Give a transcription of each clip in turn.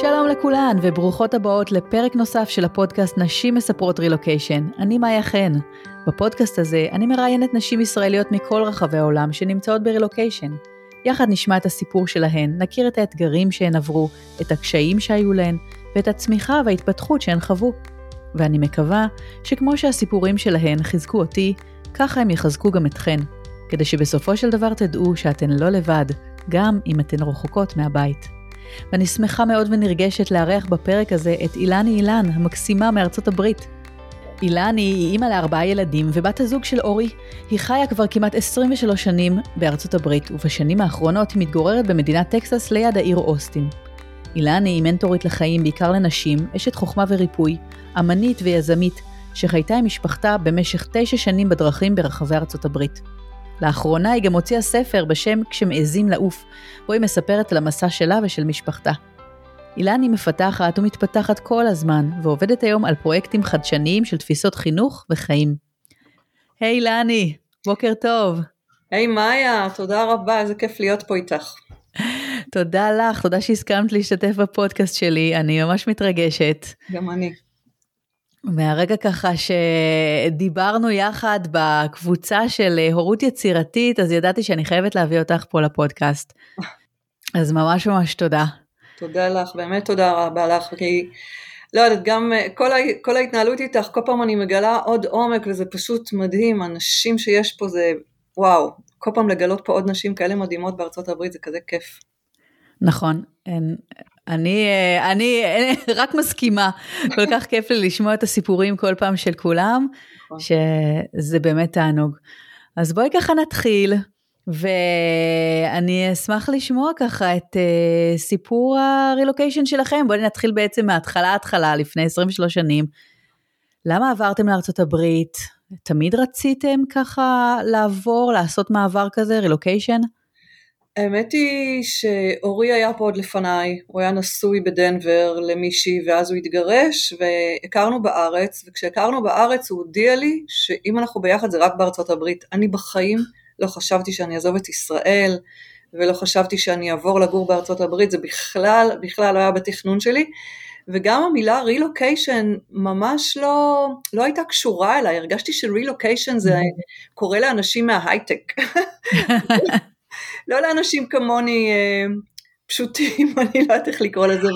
שלום לכולן וברוכות הבאות לפרק נוסף של הפודקאסט נשים מספרות רילוקיישן. אני מאיה חן. בפודקאסט הזה אני מראיינת נשים ישראליות מכל רחבי העולם שנמצאות ברילוקיישן. יחד נשמע את הסיפור שלהן, נכיר את האתגרים שהן עברו, את הקשיים שהיו להן, ואת הצמיחה וההתפתחות שהן חוו. ואני מקווה שכמו שהסיפורים שלהן חיזקו אותי, ככה הם יחזקו גם אתכן, כדי שבסופו של דבר תדעו שאתן לא לבד, גם אם אתן רחוקות מהבית. ואני שמחה מאוד ונרגשת לארח בפרק הזה את אילני אילן, המקסימה מארצות הברית. אילני היא אימא לארבעה ילדים ובת הזוג של אורי. היא חיה כבר כמעט 23 שנים בארצות הברית, ובשנים האחרונות היא מתגוררת במדינת טקסס ליד העיר אוסטין. אילני היא מנטורית לחיים בעיקר לנשים, אשת חוכמה וריפוי, אמנית ויזמית, שחייתה עם משפחתה במשך תשע שנים בדרכים ברחבי ארצות הברית. לאחרונה היא גם הוציאה ספר בשם "כשמעזים לעוף", בו היא מספרת על המסע שלה ושל משפחתה. אילני מפתחת ומתפתחת כל הזמן, ועובדת היום על פרויקטים חדשניים של תפיסות חינוך וחיים. היי hey, אילני, בוקר טוב. היי hey, מאיה, תודה רבה, איזה כיף להיות פה איתך. תודה לך, תודה שהסכמת להשתתף בפודקאסט שלי, אני ממש מתרגשת. גם אני. מהרגע ככה שדיברנו יחד בקבוצה של הורות יצירתית, אז ידעתי שאני חייבת להביא אותך פה לפודקאסט. אז ממש ממש תודה. תודה לך, באמת תודה רבה לך, כי לא יודעת, גם כל, ה, כל ההתנהלות איתך, כל פעם אני מגלה עוד עומק וזה פשוט מדהים, הנשים שיש פה זה וואו, כל פעם לגלות פה עוד נשים כאלה מדהימות בארצות הברית זה כזה כיף. נכון, אין, אני, אני רק מסכימה, כל כך כיף לי לשמוע את הסיפורים כל פעם של כולם, נכון. שזה באמת תענוג. אז בואי ככה נתחיל, ואני אשמח לשמוע ככה את uh, סיפור הרילוקיישן שלכם. בואי נתחיל בעצם מההתחלה התחלה, לפני 23 שנים. למה עברתם לארצות הברית? תמיד רציתם ככה לעבור, לעשות מעבר כזה, רילוקיישן? האמת היא שאורי היה פה עוד לפניי, הוא היה נשוי בדנבר למישהי ואז הוא התגרש והכרנו בארץ וכשהכרנו בארץ הוא הודיע לי שאם אנחנו ביחד זה רק בארצות הברית. אני בחיים לא חשבתי שאני אעזוב את ישראל ולא חשבתי שאני אעבור לגור בארצות הברית, זה בכלל, בכלל לא היה בתכנון שלי וגם המילה רילוקיישן ממש לא, לא הייתה קשורה אליי, הרגשתי שרילוקיישן זה קורה לאנשים מההייטק. לא לאנשים כמוני אה, פשוטים, אני לא יודעת איך לקרוא לזה.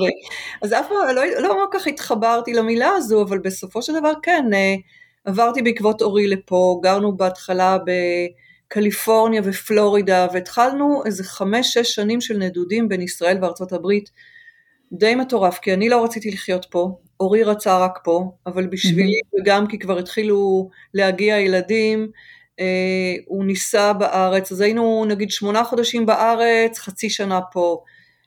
אז אף פעם לא, לא כל כך התחברתי למילה הזו, אבל בסופו של דבר כן, אה, עברתי בעקבות אורי לפה, גרנו בהתחלה בקליפורניה ופלורידה, והתחלנו איזה חמש-שש שנים של נדודים בין ישראל וארצות הברית, די מטורף, כי אני לא רציתי לחיות פה, אורי רצה רק פה, אבל בשבילי, mm-hmm. וגם כי כבר התחילו להגיע ילדים, הוא ניסה בארץ, אז היינו נגיד שמונה חודשים בארץ, חצי שנה פה,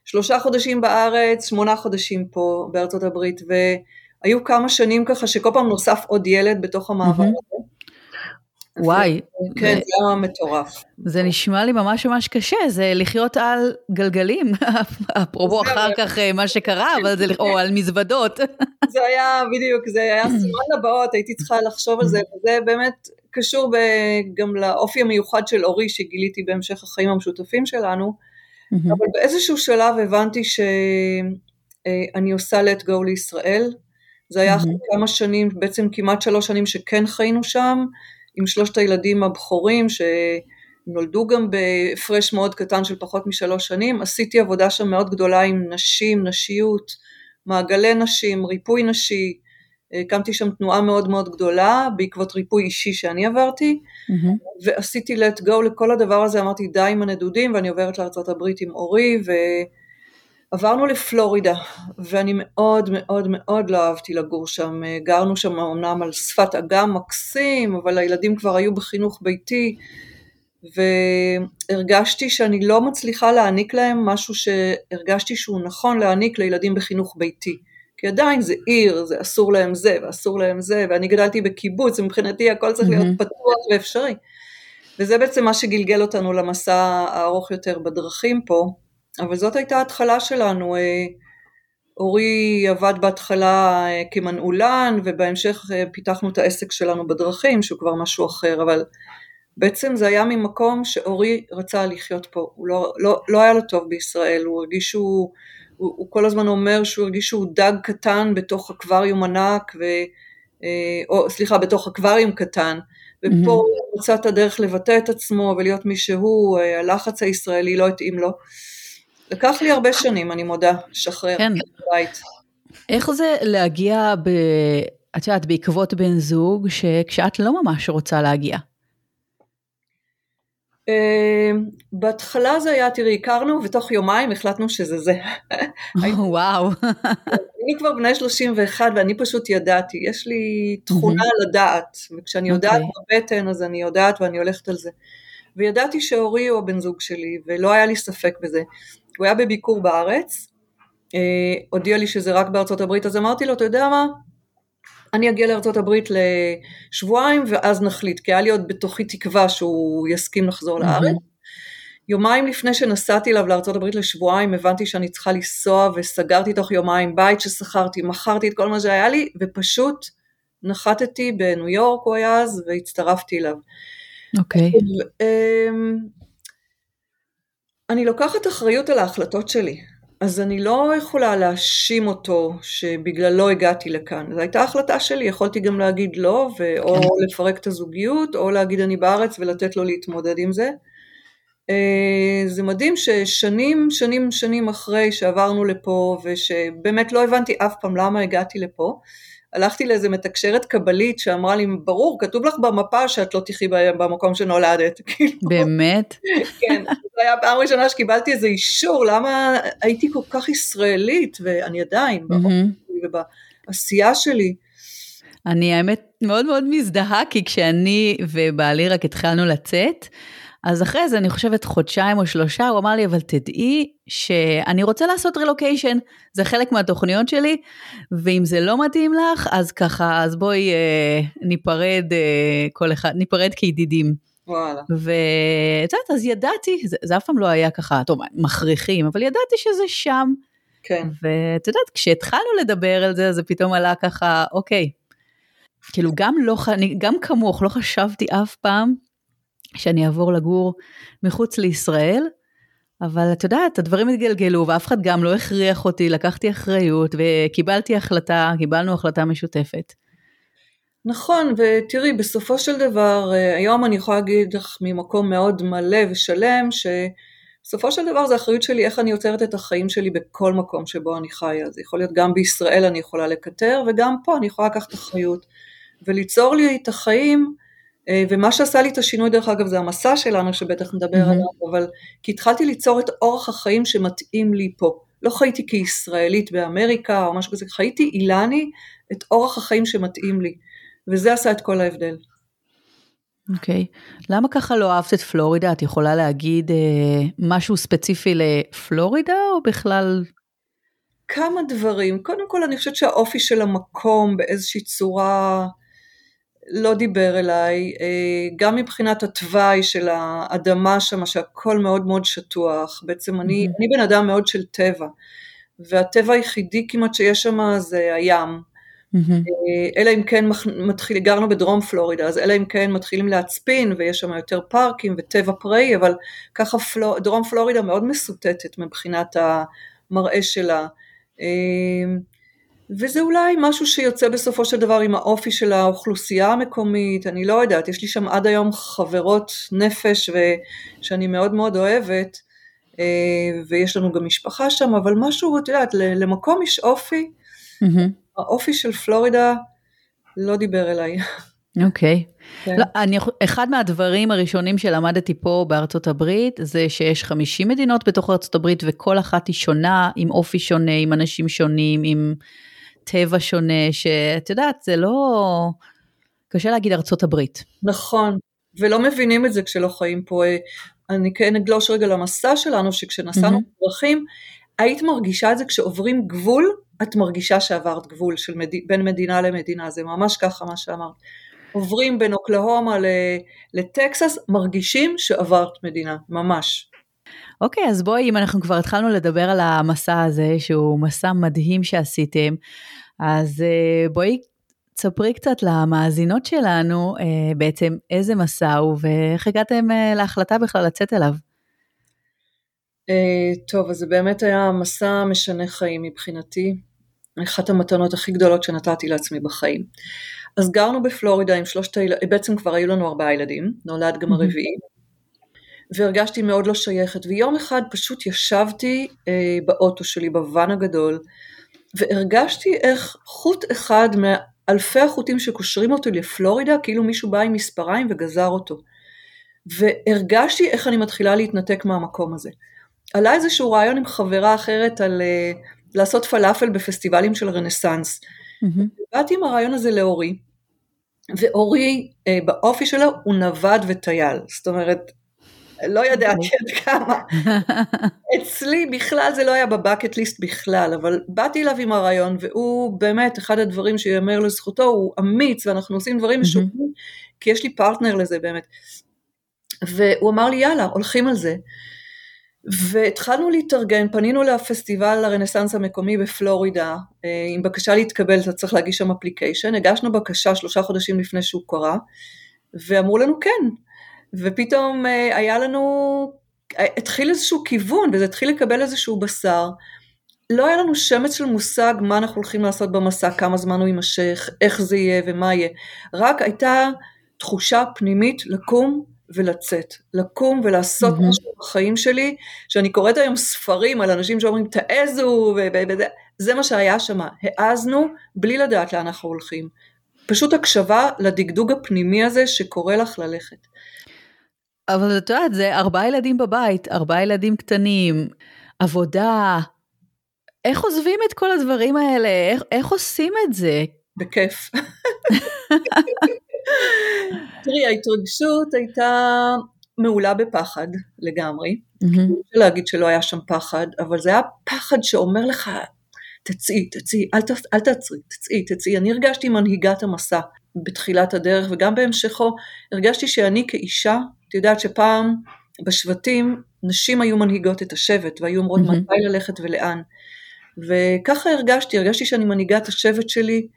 שלושה חודשים בארץ, שמונה חודשים פה בארצות הברית, והיו כמה שנים ככה שכל פעם נוסף עוד ילד בתוך המעבר הזה. וואי. כן, זה היה מטורף. זה נשמע לי ממש ממש קשה, זה לחיות על גלגלים, אפרופו אחר כך אה, מה שקרה, אבל זה, או על מזוודות. זה היה, בדיוק, זה היה סימן לבאות, הייתי צריכה לחשוב על זה, וזה באמת קשור גם לאופי המיוחד של אורי שגיליתי בהמשך החיים המשותפים שלנו, mm-hmm. אבל באיזשהו שלב הבנתי שאני עושה let go לישראל, זה היה אחרי mm-hmm. כמה שנים, בעצם כמעט שלוש שנים שכן חיינו שם, עם שלושת הילדים הבכורים שנולדו גם בהפרש מאוד קטן של פחות משלוש שנים, עשיתי עבודה שם מאוד גדולה עם נשים, נשיות, מעגלי נשים, ריפוי נשי, הקמתי שם תנועה מאוד מאוד גדולה בעקבות ריפוי אישי שאני עברתי, mm-hmm. ועשיתי let go לכל הדבר הזה, אמרתי די עם הנדודים ואני עוברת לארה"ב עם אורי, ועברנו לפלורידה, ואני מאוד מאוד מאוד לא אהבתי לגור שם, גרנו שם אמנם על שפת אגם מקסים, אבל הילדים כבר היו בחינוך ביתי, והרגשתי שאני לא מצליחה להעניק להם משהו שהרגשתי שהוא נכון להעניק לילדים בחינוך ביתי. כי עדיין זה עיר, זה אסור להם זה ואסור להם זה, ואני גדלתי בקיבוץ, ומבחינתי הכל צריך להיות mm-hmm. פתוח ואפשרי. וזה בעצם מה שגלגל אותנו למסע הארוך יותר בדרכים פה, אבל זאת הייתה ההתחלה שלנו. אה, אורי עבד בהתחלה אה, כמנעולן, ובהמשך אה, פיתחנו את העסק שלנו בדרכים, שהוא כבר משהו אחר, אבל בעצם זה היה ממקום שאורי רצה לחיות פה, הוא לא, לא, לא היה לו טוב בישראל, הוא הרגיש שהוא הוא, הוא כל הזמן אומר שהוא הרגיש שהוא דג קטן בתוך אקווריום ענק, ו, אה, או סליחה, בתוך אקווריום קטן, ופה mm-hmm. הוא מצא את הדרך לבטא את עצמו ולהיות מי שהוא, אה, הלחץ הישראלי לא התאים לו. לקח לי הרבה שנים, אני מודה, לשחרר כן. בית. איך זה להגיע, ב... את יודעת, בעקבות בן זוג, שכשאת לא ממש רוצה להגיע? Uh, בהתחלה זה היה, תראי, הכרנו ותוך יומיים החלטנו שזה זה. וואו. אני כבר בני 31 ואני פשוט ידעתי, יש לי תכונה לדעת, וכשאני יודעת okay. אוקיי. בבטן אז אני יודעת ואני הולכת על זה. וידעתי שאורי הוא הבן זוג שלי, ולא היה לי ספק בזה. הוא היה בביקור בארץ, uh, הודיע לי שזה רק בארצות הברית, אז אמרתי לו, אתה יודע מה? אני אגיע הברית לשבועיים ואז נחליט, כי היה לי עוד בתוכי תקווה שהוא יסכים לחזור. לארץ. יומיים לפני שנסעתי אליו הברית לשבועיים, הבנתי שאני צריכה לנסוע וסגרתי תוך יומיים בית ששכרתי, מכרתי את כל מה שהיה לי, ופשוט נחתתי בניו יורק הוא היה אז, והצטרפתי אליו. אוקיי. Okay. אמ, אני לוקחת אחריות על ההחלטות שלי. אז אני לא יכולה להאשים אותו שבגללו הגעתי לכאן. זו הייתה החלטה שלי, יכולתי גם להגיד לא, ו- או כן. לפרק את הזוגיות, או להגיד אני בארץ ולתת לו להתמודד עם זה. אה, זה מדהים ששנים, שנים, שנים אחרי שעברנו לפה, ושבאמת לא הבנתי אף פעם למה הגעתי לפה, הלכתי לאיזה מתקשרת קבלית שאמרה לי, ברור, כתוב לך במפה שאת לא תחי במקום שנולדת. כאילו. באמת? כן, זו הייתה פעם ראשונה שקיבלתי איזה אישור, למה הייתי כל כך ישראלית, ואני עדיין, ובעשייה שלי. אני האמת מאוד מאוד מזדהה, כי כשאני ובעלי רק התחלנו לצאת, אז אחרי זה, אני חושבת חודשיים או שלושה, הוא אמר לי, אבל תדעי שאני רוצה לעשות רילוקיישן, זה חלק מהתוכניות שלי, ואם זה לא מתאים לך, אז ככה, אז בואי אה, ניפרד אה, כל אחד, ניפרד כידידים. וואלה. ואת יודעת, אז ידעתי, זה, זה אף פעם לא היה ככה, טוב, מכריחים, אבל ידעתי שזה שם. כן. ואת יודעת, כשהתחלנו לדבר על זה, זה פתאום עלה ככה, אוקיי. כאילו, גם לא, גם כמוך, לא חשבתי אף פעם שאני אעבור לגור מחוץ לישראל, אבל את יודעת, הדברים התגלגלו ואף אחד גם לא הכריח אותי, לקחתי אחריות וקיבלתי החלטה, קיבלנו החלטה משותפת. נכון, ותראי, בסופו של דבר, אה, היום אני יכולה להגיד לך ממקום מאוד מלא ושלם, שבסופו של דבר זה אחריות שלי איך אני יוצרת את החיים שלי בכל מקום שבו אני חיה. זה יכול להיות גם בישראל אני יכולה לקטר, וגם פה אני יכולה לקחת אחריות. וליצור לי את החיים אה, ומה שעשה לי את השינוי דרך אגב זה המסע שלנו שבטח נדבר mm-hmm. עליו, אבל כי התחלתי ליצור את אורח החיים שמתאים לי פה. לא חייתי כישראלית באמריקה או משהו כזה, חייתי אילני את אורח החיים שמתאים לי, וזה עשה את כל ההבדל. אוקיי, okay. למה ככה לא אהבת את פלורידה? את יכולה להגיד אה, משהו ספציפי לפלורידה או בכלל? כמה דברים. קודם כל אני חושבת שהאופי של המקום באיזושהי צורה לא דיבר אליי, אה, גם מבחינת התוואי של האדמה שם, שהכל מאוד מאוד שטוח, בעצם אני. אני בן אדם מאוד של טבע, והטבע היחידי כמעט שיש שם זה הים, mm-hmm. אלא אם כן מתחיל, גרנו בדרום פלורידה, אז אלא אם כן מתחילים להצפין ויש שם יותר פארקים וטבע פראי, אבל ככה פלור, דרום פלורידה מאוד מסוטטת מבחינת המראה שלה. וזה אולי משהו שיוצא בסופו של דבר עם האופי של האוכלוסייה המקומית, אני לא יודעת, יש לי שם עד היום חברות נפש שאני מאוד מאוד אוהבת, אה, ויש לנו גם משפחה שם, אבל משהו, את יודעת, למקום יש אופי, mm-hmm. האופי של פלורידה לא דיבר אליי. אוקיי. Okay. כן. לא, אני, אחד מהדברים הראשונים שלמדתי פה בארצות הברית, זה שיש 50 מדינות בתוך ארצות הברית, וכל אחת היא שונה, עם אופי שונה, עם אנשים שונים, עם טבע שונה, שאת יודעת, זה לא... קשה להגיד ארצות הברית. נכון, ולא מבינים את זה כשלא חיים פה. אני כן אגלוש רגע למסע שלנו, שכשנסענו mm-hmm. דרכים, היית מרגישה את זה כשעוברים גבול, את מרגישה שעברת גבול של מד... בין מדינה למדינה, זה ממש ככה מה שאמרת. עוברים בין אוקלהומה לטקסס, מרגישים שעברת מדינה, ממש. אוקיי, אז בואי, אם אנחנו כבר התחלנו לדבר על המסע הזה, שהוא מסע מדהים שעשיתם, אז אה, בואי תספרי קצת למאזינות שלנו אה, בעצם איזה מסע הוא ואיך הגעתם אה, להחלטה בכלל לצאת אליו. טוב, אז זה באמת היה מסע משנה חיים מבחינתי. אחת המתנות הכי גדולות שנתתי לעצמי בחיים. אז גרנו בפלורידה עם שלושת הילדים, בעצם כבר היו לנו ארבעה ילדים, נולד גם הרביעי, והרגשתי מאוד לא שייכת, ויום אחד פשוט ישבתי אה, באוטו שלי, בוואן הגדול, והרגשתי איך חוט אחד מאלפי החוטים שקושרים אותי לפלורידה, כאילו מישהו בא עם מספריים וגזר אותו. והרגשתי איך אני מתחילה להתנתק מהמקום הזה. עלה איזשהו רעיון עם חברה אחרת על uh, לעשות פלאפל בפסטיבלים של רנסאנס. Mm-hmm. באתי עם הרעיון הזה לאורי, ואורי uh, באופי שלו הוא נווד וטייל, זאת אומרת לא ידעתי עד כמה. אצלי בכלל זה לא היה ב bucket list בכלל, אבל באתי אליו עם הרעיון, והוא באמת, אחד הדברים שיאמר לזכותו, הוא אמיץ, ואנחנו עושים דברים משוגעים, כי יש לי פרטנר לזה באמת. והוא אמר לי, יאללה, הולכים על זה. והתחלנו להתארגן, פנינו לפסטיבל הרנסאנס המקומי בפלורידה, אה, עם בקשה להתקבל, אתה צריך להגיש שם application, הגשנו בקשה שלושה חודשים לפני שהוא קרה, ואמרו לנו כן, ופתאום אה, היה לנו, אה, התחיל איזשהו כיוון, וזה התחיל לקבל איזשהו בשר. לא היה לנו שמץ של מושג מה אנחנו הולכים לעשות במסע, כמה זמן הוא יימשך, איך זה יהיה ומה יהיה. רק הייתה תחושה פנימית לקום ולצאת. לקום ולעשות mm-hmm. משהו בחיים שלי, שאני קוראת היום ספרים על אנשים שאומרים תעזו, וזה מה שהיה שם. העזנו בלי לדעת לאן אנחנו הולכים. פשוט הקשבה לדגדוג הפנימי הזה שקורא לך ללכת. אבל את יודעת, זה ארבעה ילדים בבית, ארבעה ילדים קטנים, עבודה. איך עוזבים את כל הדברים האלה? איך, איך עושים את זה? בכיף. תראי, ההתרגשות הייתה מעולה בפחד לגמרי. Mm-hmm. להגיד שלא היה שם פחד, אבל זה היה פחד שאומר לך, תצאי, תצאי, אל, ת, אל תעצרי, תצאי, תצאי. אני הרגשתי מנהיגת המסע בתחילת הדרך, וגם בהמשכו הרגשתי שאני כאישה יודעת שפעם בשבטים נשים היו מנהיגות את השבט והיו אומרות mm-hmm. מתי ללכת ולאן. וככה הרגשתי, הרגשתי שאני מנהיגה את השבט שלי,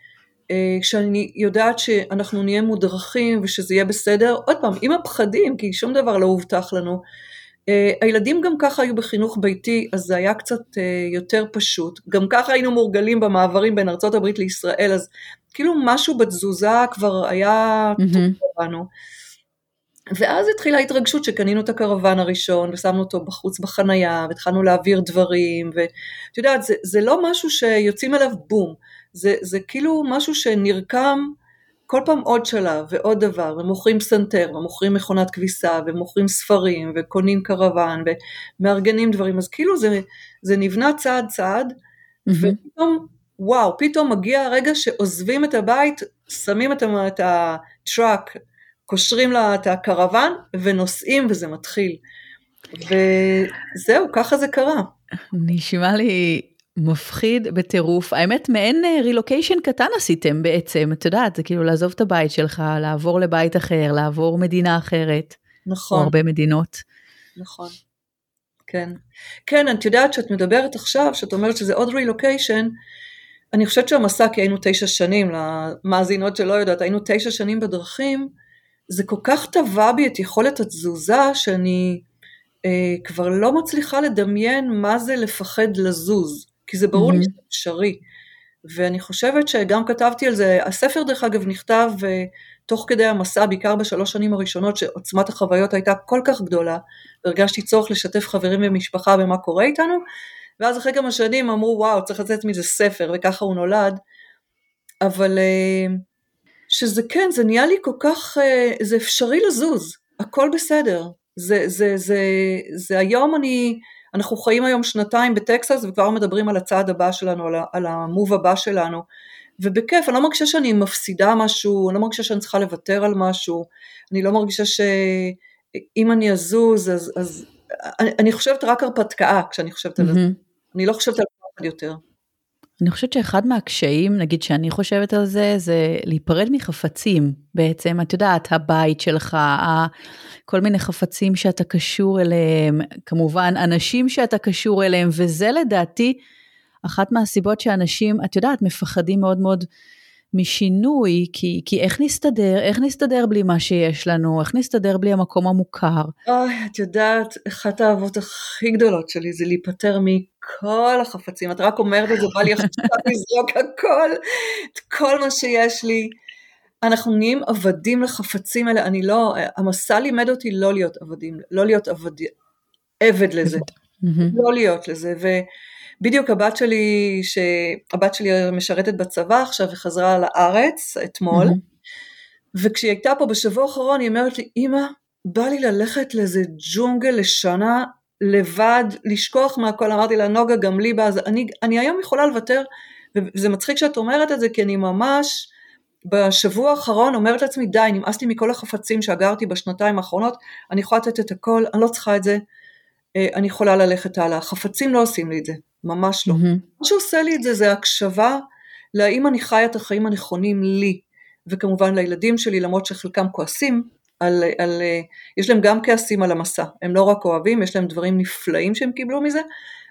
אה, שאני יודעת שאנחנו נהיה מודרכים ושזה יהיה בסדר, עוד פעם, עם הפחדים, כי שום דבר לא הובטח לנו. אה, הילדים גם ככה היו בחינוך ביתי, אז זה היה קצת אה, יותר פשוט. גם ככה היינו מורגלים במעברים בין הברית לישראל, אז כאילו משהו בתזוזה כבר היה mm-hmm. טוב לנו. ואז התחילה ההתרגשות שקנינו את הקרוון הראשון ושמנו אותו בחוץ בחנייה והתחלנו להעביר דברים ואת יודעת זה, זה לא משהו שיוצאים אליו בום, זה, זה כאילו משהו שנרקם כל פעם עוד שלב ועוד דבר ומוכרים פסנתר ומוכרים מכונת כביסה ומוכרים ספרים וקונים קרוון ומארגנים דברים אז כאילו זה, זה נבנה צעד צעד mm-hmm. ופתאום וואו פתאום מגיע הרגע שעוזבים את הבית שמים את הטראק קושרים לה את הקרוון ונוסעים וזה מתחיל. וזהו, ככה זה קרה. נשמע לי מפחיד בטירוף. האמת, מעין רילוקיישן אה, קטן עשיתם בעצם, את יודעת, זה כאילו לעזוב את הבית שלך, לעבור לבית אחר, לעבור מדינה אחרת. נכון. או הרבה מדינות. נכון. כן. כן, את יודעת שאת מדברת עכשיו, שאת אומרת שזה עוד רילוקיישן, אני חושבת שהמסע, כי היינו תשע שנים, למאזינות שלא יודעת, היינו תשע שנים בדרכים, זה כל כך טבע בי את יכולת התזוזה שאני אה, כבר לא מצליחה לדמיין מה זה לפחד לזוז, כי זה ברור לי mm-hmm. שזה אפשרי. ואני חושבת שגם כתבתי על זה, הספר דרך אגב נכתב אה, תוך כדי המסע, בעיקר בשלוש שנים הראשונות שעוצמת החוויות הייתה כל כך גדולה, והרגשתי צורך לשתף חברים ומשפחה במה קורה איתנו, ואז אחרי כמה שנים אמרו וואו צריך לצאת מזה ספר וככה הוא נולד, אבל אה, שזה כן, זה נהיה לי כל כך, אה, זה אפשרי לזוז, הכל בסדר. זה, זה, זה, זה היום אני, אנחנו חיים היום שנתיים בטקסס וכבר מדברים על הצעד הבא שלנו, על, על המוב הבא שלנו, ובכיף, אני לא מרגישה שאני מפסידה משהו, אני לא מרגישה שאני צריכה לוותר על משהו, אני לא מרגישה שאם אני אזוז, אז, אז אני, אני חושבת רק הרפתקה כשאני חושבת על זה, אני לא חושבת על פחד יותר. אני חושבת שאחד מהקשיים, נגיד שאני חושבת על זה, זה להיפרד מחפצים בעצם, את יודעת, הבית שלך, כל מיני חפצים שאתה קשור אליהם, כמובן אנשים שאתה קשור אליהם, וזה לדעתי אחת מהסיבות שאנשים, את יודעת, מפחדים מאוד מאוד משינוי, כי, כי איך נסתדר, איך נסתדר בלי מה שיש לנו, איך נסתדר בלי המקום המוכר. אוי, את יודעת, אחת האהבות הכי גדולות שלי זה להיפטר מכל החפצים, את רק אומרת את זה, בא לי עכשיו לזרוק הכל, את כל מה שיש לי. אנחנו נהיים עבדים לחפצים האלה, אני לא, המסע לימד אותי לא להיות עבדים, לא להיות עבד, עבד לזה, לא להיות לזה, ובדיוק הבת שלי, שהבת שלי משרתת בצבא עכשיו וחזרה לארץ אתמול, וכשהיא הייתה פה בשבוע האחרון היא אומרת לי, אמא, בא לי ללכת לאיזה ג'ונגל לשנה לבד, לשכוח מהכל, אמרתי לה, נוגה, גם לי אז אני, אני היום יכולה לוותר, וזה מצחיק שאת אומרת את זה, כי אני ממש, בשבוע האחרון אומרת לעצמי די נמאס לי מכל החפצים שאגרתי בשנתיים האחרונות אני יכולה לתת את הכל אני לא צריכה את זה אה, אני יכולה ללכת הלאה. חפצים לא עושים לי את זה ממש לא. mm-hmm. מה שעושה לי את זה זה הקשבה להאם אני חיה את החיים הנכונים לי וכמובן לילדים שלי למרות שחלקם כועסים על, על, אה, יש להם גם כעסים על המסע הם לא רק אוהבים יש להם דברים נפלאים שהם קיבלו מזה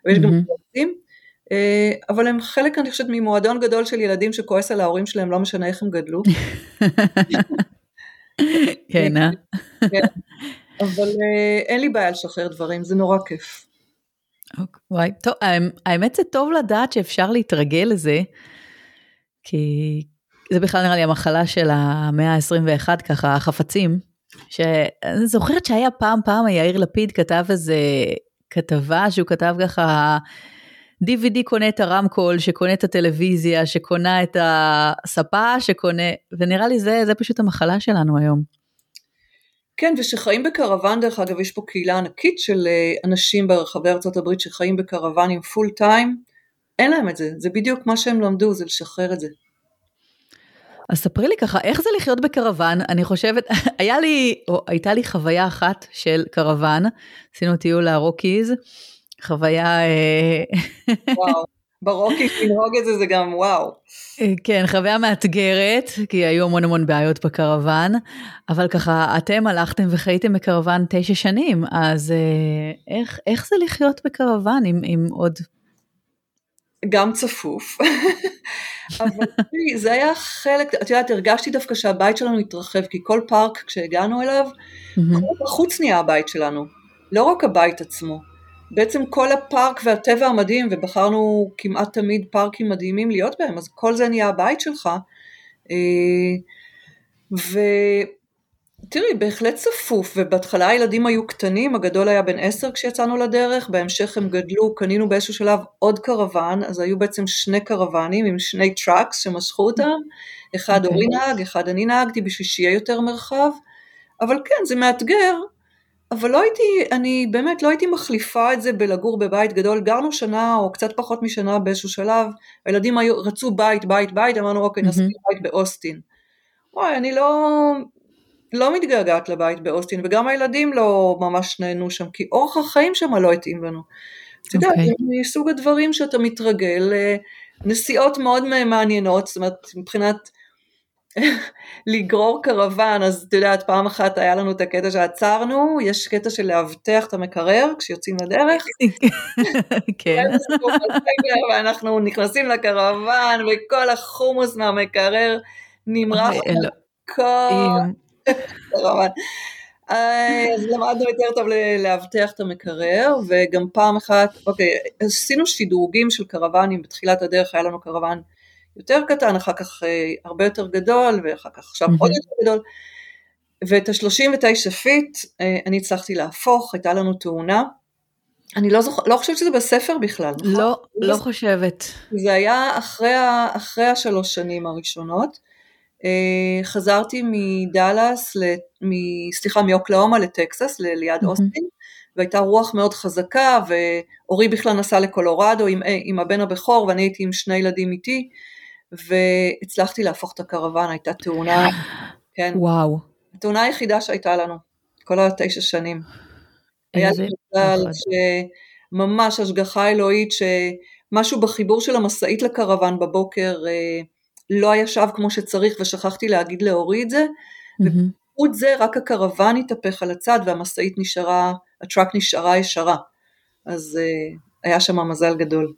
ויש mm-hmm. גם כועסים אה, אבל הם חלק, אני חושבת, ממועדון גדול של ילדים שכועס על ההורים שלהם, לא משנה איך הם גדלו. כן, אה? כן. אבל אה, אין לי בעיה לשחרר דברים, זה נורא כיף. אוקיי, וואי, טוב, האמת זה טוב לדעת שאפשר להתרגל לזה, כי זה בכלל נראה לי המחלה של המאה ה-21, ככה, החפצים, שאני זוכרת שהיה פעם, פעם יאיר לפיד כתב איזה כתבה שהוא כתב ככה, DVD קונה את הרמקול, שקונה את הטלוויזיה, שקונה את הספה, שקונה, ונראה לי זה, זה פשוט המחלה שלנו היום. כן, ושחיים בקרוון, דרך אגב, יש פה קהילה ענקית של אה, אנשים ברחבי ארצות הברית שחיים בקרוונים full time, אין להם את זה, זה בדיוק מה שהם למדו, זה לשחרר את זה. אז ספרי לי ככה, איך זה לחיות בקרוון? אני חושבת, היה לי, או הייתה לי חוויה אחת של קרוון, עשינו טיול לרוקיז, חוויה... אה, וואו, ברוקי לנהוג את זה זה גם וואו. אה, כן, חוויה מאתגרת, כי היו המון המון בעיות בקרוון, אבל ככה, אתם הלכתם וחייתם בקרוון תשע שנים, אז אה, איך, איך זה לחיות בקרוון עם, עם עוד... גם צפוף, אבל זה היה חלק, את יודעת, הרגשתי דווקא שהבית שלנו התרחב, כי כל פארק כשהגענו אליו, בחוץ נהיה הבית שלנו, לא רק הבית עצמו. בעצם כל הפארק והטבע המדהים, ובחרנו כמעט תמיד פארקים מדהימים להיות בהם, אז כל זה נהיה הבית שלך. אה, ותראי, בהחלט צפוף, ובהתחלה הילדים היו קטנים, הגדול היה בן עשר כשיצאנו לדרך, בהמשך הם גדלו, קנינו באיזשהו שלב עוד קרוון, אז היו בעצם שני קרוונים עם שני trucks שמשכו אותם, אחד okay. אורי אוקיי. נהג, אחד אני נהגתי בשביל שיהיה יותר מרחב, אבל כן, זה מאתגר, אבל לא הייתי, אני באמת לא הייתי מחליפה את זה בלגור בבית גדול, גרנו שנה או קצת פחות משנה באיזשהו שלב, הילדים היו, רצו בית, בית, בית, אמרנו אוקיי נספיק mm-hmm. בית באוסטין. וואי, אני לא, לא מתגעגעת לבית באוסטין, וגם הילדים לא ממש נהנו שם, כי אורח החיים שם לא התאים לנו. אתה יודע, אוקיי. זה מסוג הדברים שאתה מתרגל, אה, נסיעות מאוד מעניינות, זאת אומרת מבחינת לגרור קרוון, אז את יודעת, פעם אחת היה לנו את הקטע שעצרנו, יש קטע של לאבטח את המקרר כשיוצאים לדרך. כן. ואנחנו נכנסים לקרוון וכל החומוס מהמקרר נמרח כל. אז למדנו יותר טוב לאבטח את המקרר, וגם פעם אחת, אוקיי, עשינו שדרוגים של קרוונים, בתחילת הדרך היה לנו קרוון יותר קטן, אחר כך אה, הרבה יותר גדול, ואחר כך עכשיו. עוד יותר גדול. ואת ה-39 feet אה, אני הצלחתי להפוך, הייתה לנו תאונה. אני לא, זוכ... לא חושבת שזה בספר בכלל, נכון? לא, לא. חושבת. זה היה אחרי. אחרי השלוש שנים הראשונות. אה, חזרתי מדאלאס. סליחה, מאוקלהומה לטקסס, ליד. אוסטין, והייתה רוח מאוד חזקה, ואורי בכלל נסע לקולורדו עם, עם הבן הבכור, ואני הייתי עם שני ילדים איתי, והצלחתי להפוך את הקרוון, הייתה תאונה, כן. וואו. התאונה היחידה שהייתה לנו, כל התשע שנים. היה לי מזל שממש השגחה אלוהית, שמשהו בחיבור של המשאית לקרוון בבוקר אה, לא ישב כמו שצריך ושכחתי להגיד להוריד את זה, ובזכות זה רק הקרוון התהפך על הצד והמשאית נשארה, הטראק נשארה ישרה. אז אה, היה שם מזל גדול.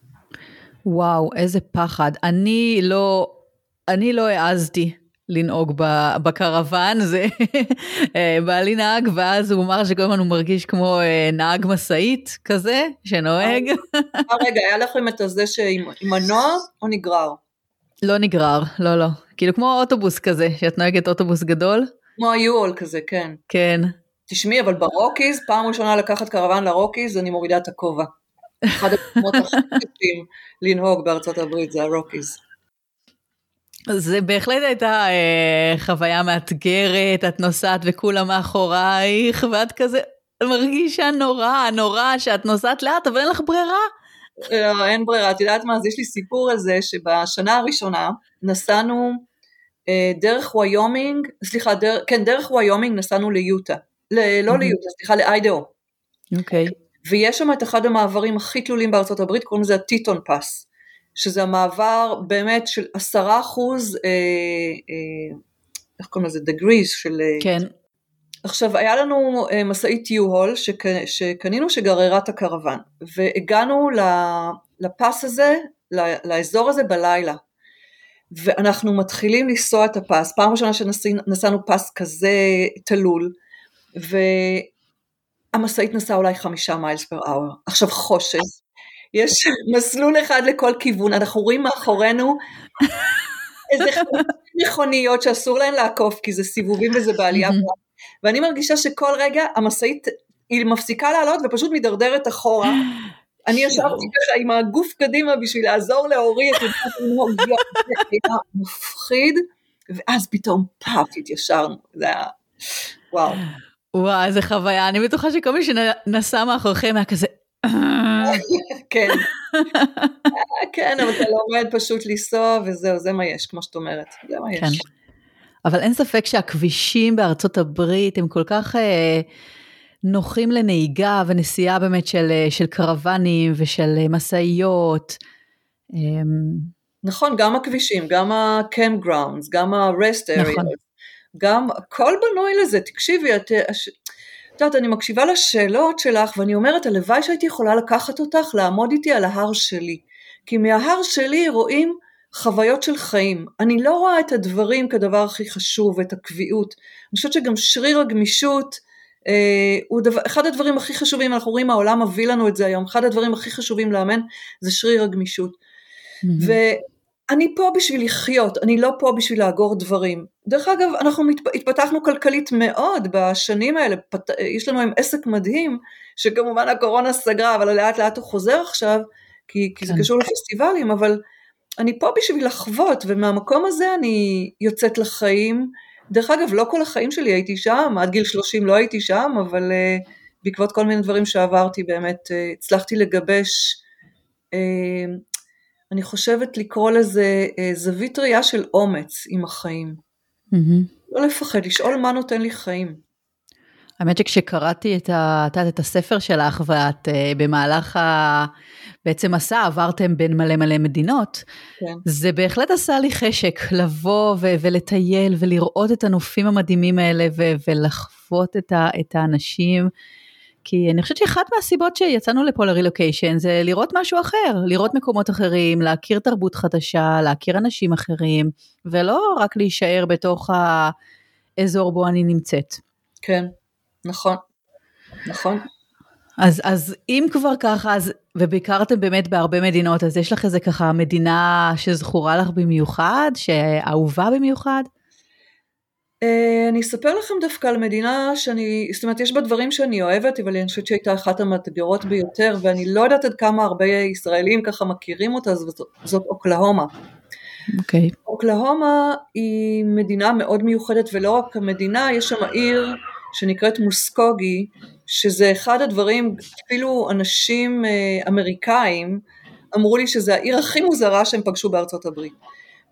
וואו, איזה פחד. אני לא, אני לא העזתי לנהוג בקרוון, זה אה, בעלי נהג, ואז הוא אמר שכל הזמן הוא מרגיש כמו אה, נהג משאית כזה, שנוהג. רגע, היה לכם את הזה שעם מנוע או נגרר? לא נגרר, לא, לא. כאילו כמו אוטובוס כזה, שאת נוהגת אוטובוס גדול. כמו היואול כזה, כן. כן. תשמעי, אבל ברוקיז, פעם ראשונה לקחת קרוון לרוקיז, אני מורידה את הכובע. אחד המקומות הכי קשים לנהוג בארצות הברית זה הרוקיז. זה בהחלט הייתה אה, חוויה מאתגרת, את נוסעת וכולם מאחורייך, ואת כזה מרגישה נורא, נורא שאת נוסעת לאט, אבל אין לך ברירה. לא, אין ברירה. את יודעת מה, אז יש לי סיפור על זה, שבשנה הראשונה נסענו אה, דרך ויומינג, סליחה, דר, כן, דרך ויומינג נסענו ליוטה. ל, לא mm-hmm. ליוטה, סליחה, לאיידהו. אוקיי. Okay. ויש שם את אחד המעברים הכי תלולים בארצות הברית, קוראים לזה ה Teton Pass. שזה המעבר באמת של עשרה אחוז, אה, אה, איך קוראים לזה? degrees של... אה, כן. עכשיו היה לנו משאית U-Haul שק... שקנינו שגררה את הקרוון והגענו ל pass הזה, לאזור הזה בלילה. ואנחנו מתחילים לנסוע את הפס, פעם ראשונה שנסענו פס כזה תלול והמשאית נסעה אולי חמישה מיילס פר אאואר, עכשיו חושך. יש מסלול אחד לכל כיוון, אנחנו רואים מאחורינו איזה מכוניות שאסור להן לעקוף כי זה סיבובים וזה בעלייה, ואני מרגישה שכל רגע המשאית היא מפסיקה לעלות ופשוט מידרדרת אחורה. אני ישבתי ככה עם הגוף קדימה בשביל לעזור לאורי, את יודעת, זה היה מפחיד, ואז פתאום פאפ התיישרנו, זה היה וואו. וואו, איזה חוויה, אני בטוחה שכל מי שנסע מאחוריכם היה כזה, כן, כן, אבל אתה לומד פשוט לנסוע וזהו, זה מה יש, כמו שאת אומרת, זה מה יש. אבל אין ספק שהכבישים בארצות הברית הם כל כך אה, נוחים לנהיגה ונסיעה באמת של, אה, של קרוונים ושל אה, משאיות. אה, נכון, גם הכבישים, גם ה-camp grounds, גם ה-rest areas, נכון. גם הכל בנוי לזה, תקשיבי, את, את יודעת, אני מקשיבה לשאלות שלך ואני אומרת, הלוואי שהייתי יכולה לקחת אותך לעמוד איתי על ההר שלי. כי מההר שלי רואים חוויות של חיים. אני לא רואה את הדברים כדבר הכי חשוב, את הקביעות. אני חושבת שגם שריר הגמישות אה, הוא דבר, אחד הדברים הכי חשובים, אנחנו רואים העולם מביא לנו את זה היום, אחד הדברים הכי חשובים לאמן זה שריר הגמישות. Mm-hmm. אני פה בשביל לחיות, אני לא פה בשביל לאגור דברים. דרך אגב, אנחנו מת, התפתחנו כלכלית מאוד בשנים האלה, פת, יש לנו עם עסק מדהים, שכמובן הקורונה סגרה, אבל לאט לאט הוא חוזר עכשיו, כי, כי זה כן. קשור לפסטיבלים, אבל אני פה בשביל לחוות, ומהמקום הזה אני יוצאת לחיים. דרך אגב, לא כל החיים שלי הייתי שם, עד גיל 30 לא הייתי שם, אבל uh, בעקבות כל מיני דברים שעברתי, באמת uh, הצלחתי לגבש uh, אני חושבת לקרוא לזה אה, זווית ראייה של אומץ עם החיים. Mm-hmm. לא לפחד, לשאול מה נותן לי חיים. האמת שכשקראתי את, ה, את, את הספר שלך ואת uh, במהלך ה... בעצם מסע עברתם בין מלא מלא מדינות, כן. זה בהחלט עשה לי חשק לבוא ו- ולטייל ולראות את הנופים המדהימים האלה ו- ולחוות את, ה- את האנשים כי אני חושבת שאחת מהסיבות שיצאנו לפה לרילוקיישן זה לראות משהו אחר, לראות מקומות אחרים, להכיר תרבות חדשה, להכיר אנשים אחרים, ולא רק להישאר בתוך האזור בו אני נמצאת. כן, נכון, נכון. אז, אז אם כבר ככה, אז, וביקרתם באמת בהרבה מדינות, אז יש לך איזה ככה מדינה שזכורה לך במיוחד, שאהובה במיוחד? Uh, אני אספר לכם דווקא על מדינה שאני, זאת אומרת יש בה דברים שאני אוהבת, אבל אני חושבת שהייתה אחת המאתגרות ביותר, ואני לא יודעת עד כמה הרבה ישראלים ככה מכירים אותה, זאת, זאת אוקלהומה. אוקיי. Okay. אוקלהומה היא מדינה מאוד מיוחדת, ולא רק המדינה, יש שם עיר שנקראת מוסקוגי, שזה אחד הדברים, אפילו אנשים uh, אמריקאים אמרו לי שזה העיר הכי מוזרה שהם פגשו בארצות הברית.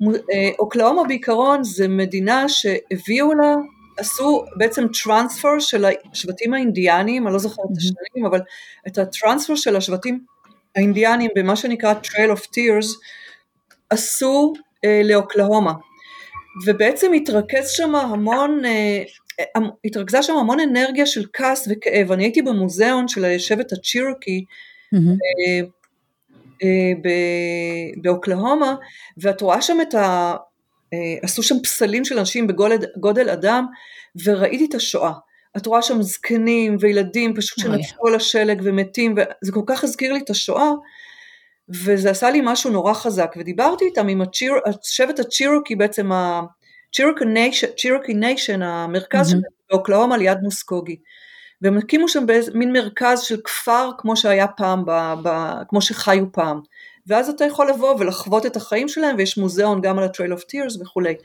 אה, אוקלאומה בעיקרון זה מדינה שהביאו לה, עשו בעצם טרנספר של השבטים האינדיאנים, אני לא זוכרת את השנים, אבל את הטרנספר של השבטים האינדיאנים במה שנקרא Trail of Tears, עשו אה, לאוקלהומה. ובעצם התרכז שם המון, אה, התרכזה שם המון אנרגיה של כעס וכאב. אני הייתי במוזיאון של השבט הצ'ירוקי, mm-hmm. באוקלהומה, ואת רואה שם את עשו שם פסלים של אנשים בגודל אדם, וראיתי את השואה. את רואה שם זקנים וילדים פשוט שנפלו על השלג ומתים, וזה כל כך הזכיר לי את השואה, וזה עשה לי משהו נורא חזק, ודיברתי איתם עם הצ'יר, שבט הצ'ירוקי בעצם, ה Cherokee Nation, המרכז mm-hmm. באוקלהומה ליד מוסקוגי. והם הקימו שם מין מרכז של כפר כמו שהיה פעם, ב, ב, כמו שחיו פעם. ואז אתה יכול לבוא ולחוות את החיים שלהם, ויש מוזיאון גם על ה-Trail of Tears וכולי.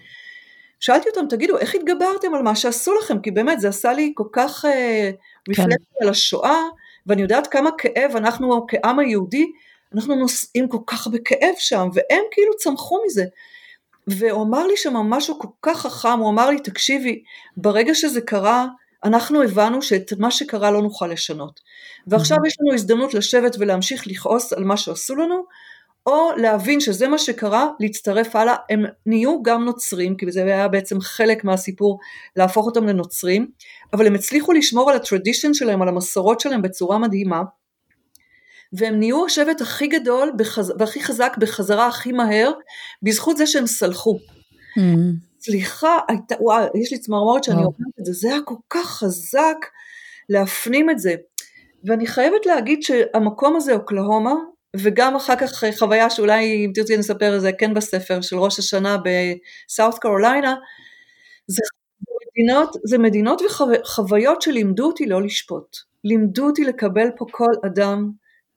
שאלתי אותם, תגידו, איך התגברתם על מה שעשו לכם? כי באמת זה עשה לי כל כך uh, כן. על השואה, ואני יודעת כמה כאב אנחנו כעם היהודי, אנחנו נושאים כל כך בכאב שם, והם כאילו צמחו מזה. והוא אמר לי שם משהו כל כך חכם, הוא אמר לי, תקשיבי, ברגע שזה קרה, אנחנו הבנו שאת מה שקרה לא נוכל לשנות. ועכשיו mm-hmm. יש לנו הזדמנות לשבת ולהמשיך לכעוס על מה שעשו לנו, או להבין שזה מה שקרה, להצטרף הלאה, הם נהיו גם נוצרים, כי זה היה בעצם חלק מהסיפור להפוך אותם לנוצרים, אבל הם הצליחו לשמור על הטרדישן שלהם, על המסורות שלהם בצורה מדהימה, והם נהיו השבט הכי גדול בחז... והכי חזק בחזרה הכי מהר, בזכות זה שהם סלחו. Mm. סליחה, הייתה, וואו, יש לי צמרמורת שאני אומרת את זה, זה היה כל כך חזק להפנים את זה. ואני חייבת להגיד שהמקום הזה, אוקלהומה, וגם אחר כך חוויה שאולי אם תרצי נספר את זה כן בספר של ראש השנה בסאות' קרוליינה, זה מדינות, זה מדינות וחוויות שלימדו אותי לא לשפוט, לימדו אותי לקבל פה כל אדם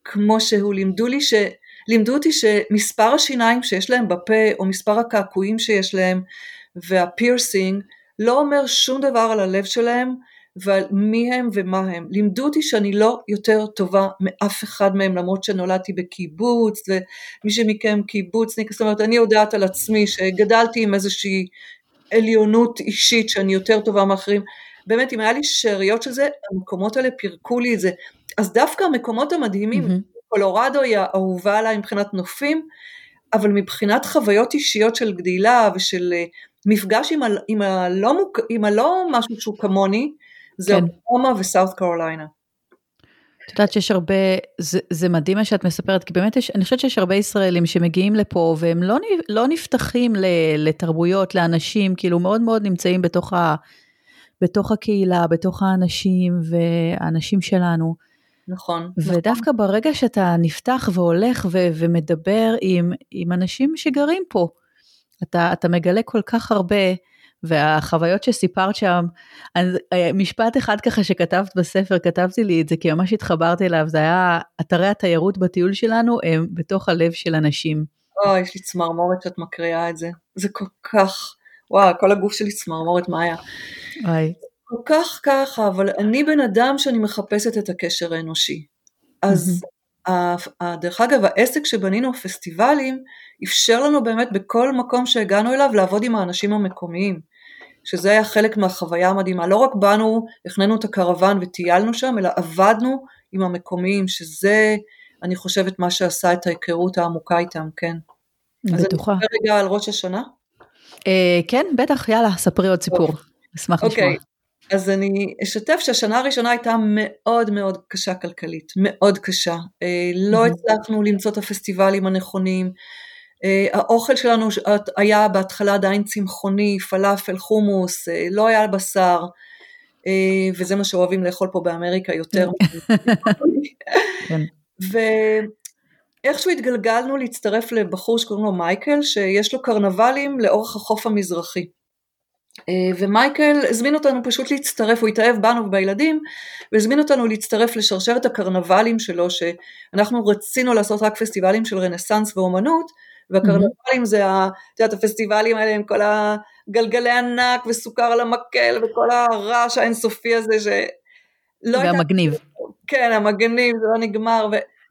כמו שהוא, לימדו לי ש... לימדו אותי שמספר השיניים שיש להם בפה או מספר הקעקועים שיש להם והפירסינג לא אומר שום דבר על הלב שלהם ועל מי הם ומה הם. לימדו אותי שאני לא יותר טובה מאף אחד מהם למרות שנולדתי בקיבוץ ומי שמכם קיבוצניק, זאת אומרת אני יודעת על עצמי שגדלתי עם איזושהי עליונות אישית שאני יותר טובה מאחרים. באמת אם היה לי שאריות של זה המקומות האלה פירקו לי את זה. אז דווקא המקומות המדהימים, mm-hmm. קולורדו היא האהובה עליי מבחינת נופים, אבל מבחינת חוויות אישיות של גדילה ושל אה, מפגש עם, ה, עם, הלא, עם הלא משהו שהוא כמוני, זה כן. אוקלאומה וסאות' קרוליינה. את יודעת שיש הרבה, זה, זה מדהים מה שאת מספרת, כי באמת יש, אני חושבת שיש הרבה ישראלים שמגיעים לפה והם לא, לא נפתחים לתרבויות, לאנשים, כאילו מאוד מאוד נמצאים בתוך, ה, בתוך הקהילה, בתוך האנשים והאנשים שלנו. נכון. ודווקא נכון. ברגע שאתה נפתח והולך ו- ומדבר עם, עם אנשים שגרים פה, אתה, אתה מגלה כל כך הרבה, והחוויות שסיפרת שם, אז אה, משפט אחד ככה שכתבת בספר, כתבתי לי את זה כי ממש התחברתי אליו, זה היה אתרי התיירות בטיול שלנו הם בתוך הלב של אנשים. אוי, יש לי צמרמורת שאת מקריאה את זה, זה כל כך, וואו, כל הגוף שלי צמרמורת, מה היה? אוי. כל כך ככה, אבל אני בן אדם שאני מחפשת את הקשר האנושי. אז דרך אגב, העסק שבנינו, הפסטיבלים, אפשר לנו באמת בכל מקום שהגענו אליו לעבוד עם האנשים המקומיים, שזה היה חלק מהחוויה המדהימה. לא רק באנו, הכננו את הקרוון וטיילנו שם, אלא עבדנו עם המקומיים, שזה, אני חושבת, מה שעשה את ההיכרות העמוקה איתם, כן. בטוחה. אז אני רגע על ראש השנה? אה, כן, בטח, יאללה, ספרי עוד סיפור. אשמח לשמוע. אוקיי, אז אני אשתף שהשנה הראשונה הייתה מאוד מאוד קשה כלכלית, מאוד קשה. אה, לא הצלחנו למצוא את הפסטיבלים הנכונים. אה, האוכל שלנו היה בהתחלה עדיין צמחוני, פלאפל, חומוס, אה, לא היה בשר, וזה מה שאוהבים לאכול פה באמריקה יותר. כן. ואיכשהו התגלגלנו להצטרף לבחור שקוראים לו מייקל, שיש לו קרנבלים לאורך החוף המזרחי. אה, ומייקל הזמין אותנו פשוט להצטרף, הוא התאהב בנו ובילדים, והזמין אותנו להצטרף לשרשרת הקרנבלים שלו, שאנחנו רצינו לעשות רק פסטיבלים של רנסאנס ואומנות, והקרנבלים mm-hmm. זה, את יודעת, הפסטיבלים האלה עם כל הגלגלי ענק וסוכר על המקל וכל הרעש האינסופי הזה, שלא היה... והמגניב. כן, המגניב, זה לא נגמר,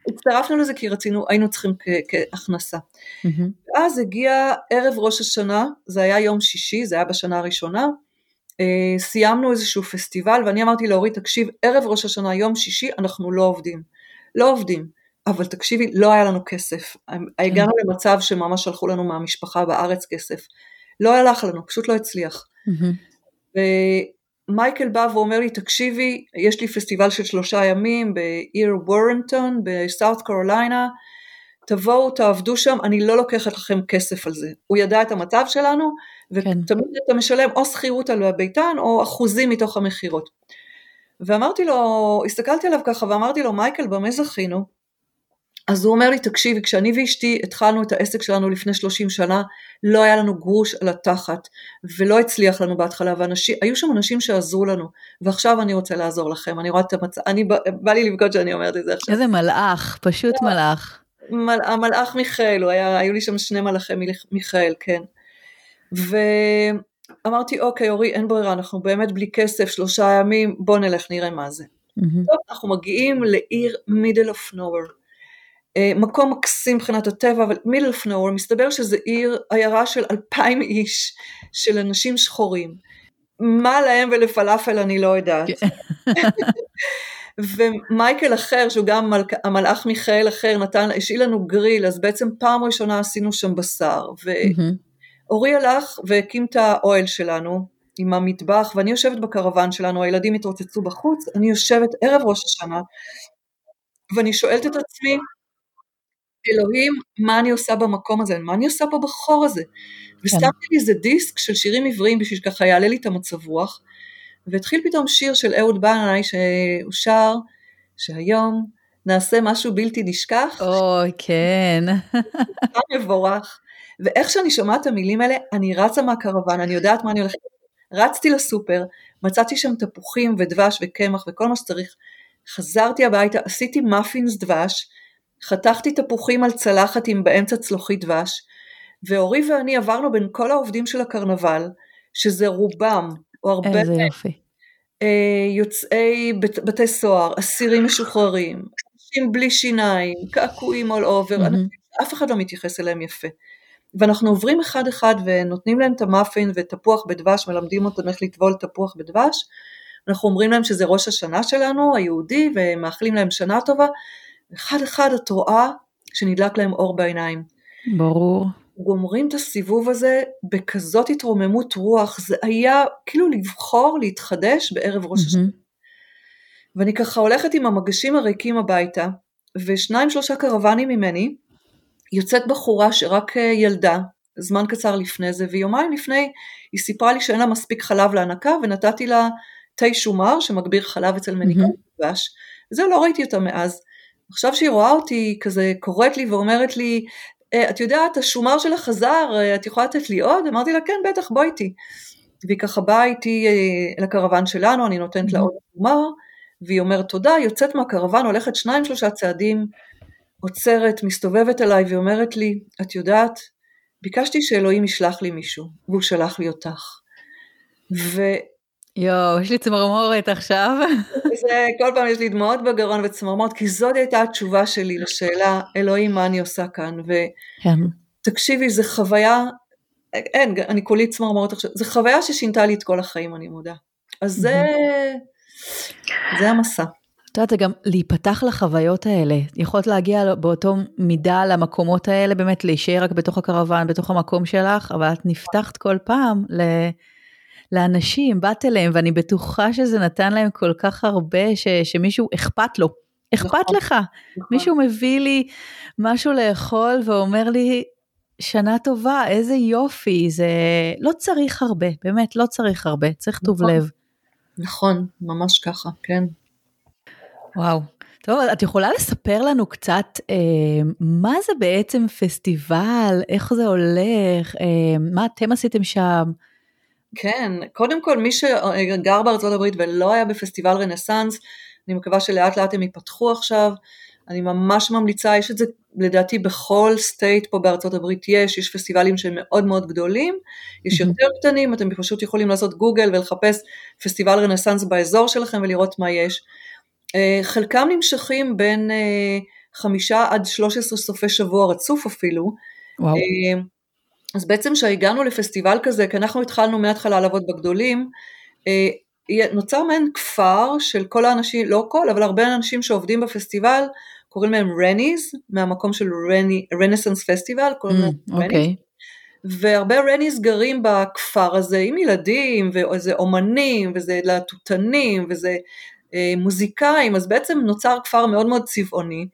הצטרפנו לזה כי רצינו, היינו צריכים כהכנסה. Mm-hmm. אז הגיע ערב ראש השנה, זה היה יום שישי, זה היה בשנה הראשונה, אה, סיימנו איזשהו פסטיבל ואני אמרתי להורי, תקשיב, ערב ראש השנה, יום שישי, אנחנו לא עובדים. לא עובדים, אבל תקשיבי, לא היה לנו כסף. הגענו mm-hmm. למצב שממש שלחו לנו מהמשפחה בארץ כסף. לא הלך לנו, פשוט לא הצליח. Mm-hmm. מייקל בא ואומר לי, תקשיבי, יש לי פסטיבל של שלושה ימים בעיר וורנטון בסאות' קרוליינה, תבואו, תעבדו שם, אני לא לוקחת לכם כסף על זה. הוא ידע את המצב שלנו, ותמיד כן. אתה משלם או שכירות על הביתן או אחוזים מתוך המכירות. ואמרתי לו, הסתכלתי עליו ככה ואמרתי לו, מייקל, במה זכינו? אז הוא אומר לי, תקשיבי, כשאני ואשתי התחלנו את העסק שלנו לפני 30 שנה, לא היה לנו גרוש על התחת, ולא הצליח לנו בהתחלה, והיו שם אנשים שעזרו לנו, ועכשיו אני רוצה לעזור לכם, אני רואה את המצב, אני, בא, בא לי לבכות שאני אומרת את זה עכשיו. איזה מלאך, פשוט לא, מלאך. מל, המלאך מיכאל, היה, היו לי שם שני מלאכי מיכאל, כן. ואמרתי, אוקיי, אורי, אין ברירה, אנחנו באמת בלי כסף, שלושה ימים, בוא נלך, נראה מה זה. Mm-hmm. טוב, אנחנו מגיעים לעיר middle of nowhere. אה, מקום מקסים מבחינת הטבע, אבל מידל פנור, מסתבר שזה עיר, עיירה של אלפיים איש, של אנשים שחורים. מה להם ולפלאפל אני לא יודעת. כן. ומייקל אחר, שהוא גם מלכ... המלאך מיכאל אחר, נתן, השאיל לנו גריל, אז בעצם פעם ראשונה עשינו שם בשר. ואורי הלך והקים את האוהל שלנו, עם המטבח, ואני יושבת בקרוון שלנו, הילדים התרוצצו בחוץ, אני יושבת ערב ראש השנה, ואני שואלת את עצמי, אלוהים, מה אני עושה במקום הזה, מה אני עושה פה בחור הזה. ושמתי כן. לי איזה דיסק של שירים עבריים בשביל שככה יעלה לי את המצב רוח, והתחיל פתאום שיר של אהוד בנאי שהוא שר שהיום נעשה משהו בלתי נשכח. אוי, כן. מבורך. ואיך שאני שומעת את המילים האלה, אני רצה מהקרוון, אני יודעת מה אני הולכת. רצתי לסופר, מצאתי שם תפוחים ודבש וקמח וכל מה שצריך. חזרתי הביתה, עשיתי מאפינס דבש, חתכתי תפוחים על צלחת עם באמצע צלוחית דבש, ואורי ואני עברנו בין כל העובדים של הקרנבל, שזה רובם, או הרבה איזה יופי. אה, יוצאי בית, בתי סוהר, אסירים משוחררים, אנשים בלי שיניים, קעקועים all over, mm-hmm. אף אחד לא מתייחס אליהם יפה. ואנחנו עוברים אחד אחד ונותנים להם את המאפין ותפוח בדבש, מלמדים אותם איך לטבול תפוח בדבש, אנחנו אומרים להם שזה ראש השנה שלנו, היהודי, ומאחלים להם שנה טובה, אחד אחד את רואה שנדלק להם אור בעיניים. ברור. גומרים את הסיבוב הזה בכזאת התרוממות רוח, זה היה כאילו לבחור להתחדש בערב ראש השנה. ואני ככה הולכת עם המגשים הריקים הביתה, ושניים שלושה קרוונים ממני, יוצאת בחורה שרק אה, ילדה, זמן קצר לפני זה, ויומיים לפני היא סיפרה לי שאין לה מספיק חלב להנקה, ונתתי לה תה שומר שמגביר חלב אצל מניקה דבש. זה לא ראיתי אותה מאז. עכשיו שהיא רואה אותי כזה קוראת לי ואומרת לי, אה, את יודעת, השומר שלך חזר, אה, את יכולה לתת לי עוד? אמרתי לה, כן, בטח, בואי איתי. והיא ככה באה איתי אה, לקרוון שלנו, אני נותנת לה עוד שומר, והיא אומרת תודה, יוצאת מהקרוון, הולכת שניים שלושה צעדים, עוצרת, מסתובבת אליי ואומרת לי, את יודעת, ביקשתי שאלוהים ישלח לי מישהו, והוא שלח לי אותך. ו... יואו, יש לי צמרמורת עכשיו. זה, כל פעם יש לי דמעות בגרון וצמרמורת, כי זאת הייתה התשובה שלי לשאלה, אלוהים, מה אני עושה כאן? ותקשיבי, כן. זו חוויה, אין, אני כולי צמרמורת עכשיו, זו חוויה ששינתה לי את כל החיים, אני מודה. אז זה, זה המסע. את יודעת, זה גם להיפתח לחוויות האלה. יכולת להגיע באותו מידה למקומות האלה, באמת להישאר רק בתוך הקרוון, בתוך המקום שלך, אבל את נפתחת כל פעם ל... לאנשים, באת אליהם, ואני בטוחה שזה נתן להם כל כך הרבה, ש, שמישהו אכפת לו. אכפת נכון, לך. נכון. מישהו מביא לי משהו לאכול ואומר לי, שנה טובה, איזה יופי, זה לא צריך הרבה, באמת, לא צריך הרבה, צריך נכון, טוב לב. נכון, ממש ככה, כן. וואו. טוב, את יכולה לספר לנו קצת אה, מה זה בעצם פסטיבל, איך זה הולך, אה, מה אתם עשיתם שם? כן, קודם כל מי שגר בארצות הברית ולא היה בפסטיבל רנסאנס, אני מקווה שלאט לאט הם ייפתחו עכשיו, אני ממש ממליצה, יש את זה לדעתי בכל state פה בארצות הברית יש, יש פסטיבלים שהם מאוד מאוד גדולים, יש יותר קטנים, אתם פשוט יכולים לעשות גוגל ולחפש פסטיבל רנסאנס באזור שלכם ולראות מה יש. אה, חלקם נמשכים בין אה, חמישה עד שלוש עשרה סופי שבוע רצוף אפילו. וואו. אז בעצם כשהגענו לפסטיבל כזה, כי אנחנו התחלנו מההתחלה לעבוד בגדולים, אה, נוצר מעין כפר של כל האנשים, לא כל, אבל הרבה אנשים שעובדים בפסטיבל, קוראים להם rennies, מהמקום של Renaissance festival, קוראים להם mm, rennies. אוקיי. והרבה rennies גרים בכפר הזה עם ילדים, וזה אומנים, וזה להטוטנים, וזה אה, מוזיקאים, אז בעצם נוצר כפר מאוד מאוד צבעוני.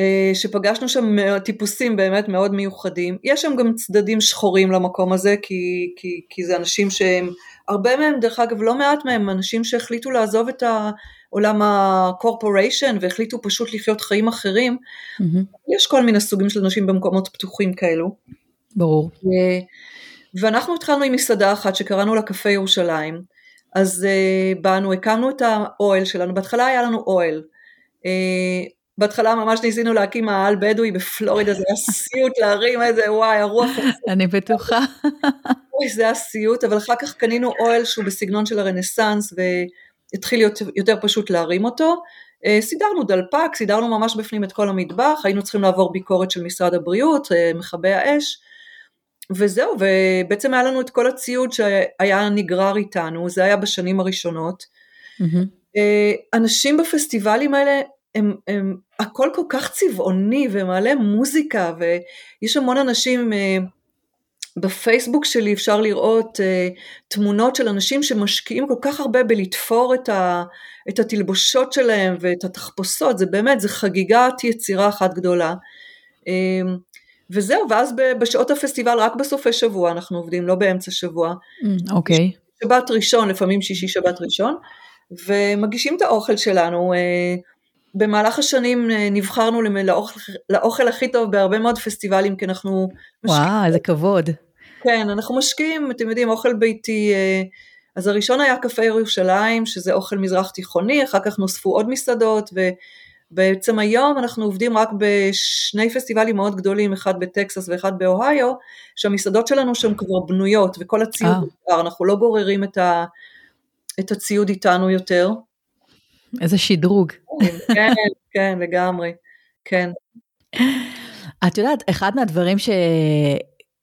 אה, שפגשנו שם טיפוסים באמת מאוד מיוחדים. יש שם גם צדדים שחורים למקום הזה, כי, כי, כי זה אנשים שהם, הרבה מהם, דרך אגב, לא מעט מהם, אנשים שהחליטו לעזוב את העולם הקורפוריישן והחליטו פשוט לחיות חיים אחרים. Mm-hmm. יש כל מיני סוגים של אנשים במקומות פתוחים כאלו. ברור. ואנחנו התחלנו עם מסעדה אחת שקראנו לה קפה ירושלים. אז uh, באנו, הקמנו את האוהל שלנו, בהתחלה היה לנו אוהל. Uh, בהתחלה ממש ניסינו להקים מאהל בדואי בפלורידה, זה היה סיוט להרים איזה, וואי, הרוח... אני בטוחה. זה היה סיוט, אבל אחר כך קנינו אוהל שהוא בסגנון של הרנסאנס, והתחיל להיות יותר פשוט להרים אותו. אה, סידרנו דלפק, סידרנו ממש בפנים את כל המטבח, היינו צריכים לעבור ביקורת של משרד הבריאות, מכבי האש, וזהו, ובעצם היה לנו את כל הציוד שהיה נגרר איתנו, זה היה בשנים הראשונות. Mm-hmm. אנשים בפסטיבלים האלה, הם, הם, הכל כל כך צבעוני ומעלה מוזיקה, ויש המון אנשים, אה, בפייסבוק שלי אפשר לראות uh, תמונות של אנשים שמשקיעים כל כך הרבה בלתפור את, ה, את התלבושות שלהם ואת התחפושות, זה באמת, זה חגיגת יצירה אחת גדולה. Um, וזהו, ואז בשעות הפסטיבל רק בסופי שבוע אנחנו עובדים, לא באמצע שבוע. Mm, אוקיי. Okay. שבת ראשון, לפעמים שישי שבת ראשון, ומגישים את האוכל שלנו. במהלך השנים נבחרנו לאוכל, לאוכל הכי טוב בהרבה מאוד פסטיבלים, כי אנחנו... וואו, איזה כבוד. כן, אנחנו משקיעים, אתם יודעים, אוכל ביתי, אז הראשון היה קפה ירושלים, שזה אוכל מזרח תיכוני, אחר כך נוספו עוד מסעדות, ו... בעצם היום אנחנו עובדים רק בשני פסטיבלים מאוד גדולים, אחד בטקסס ואחד באוהיו, שהמסעדות שלנו שם כבר בנויות וכל הציוד אה. אנחנו לא גוררים את, ה, את הציוד איתנו יותר. איזה שדרוג. כן, כן, לגמרי, כן. את יודעת, אחד מהדברים ש...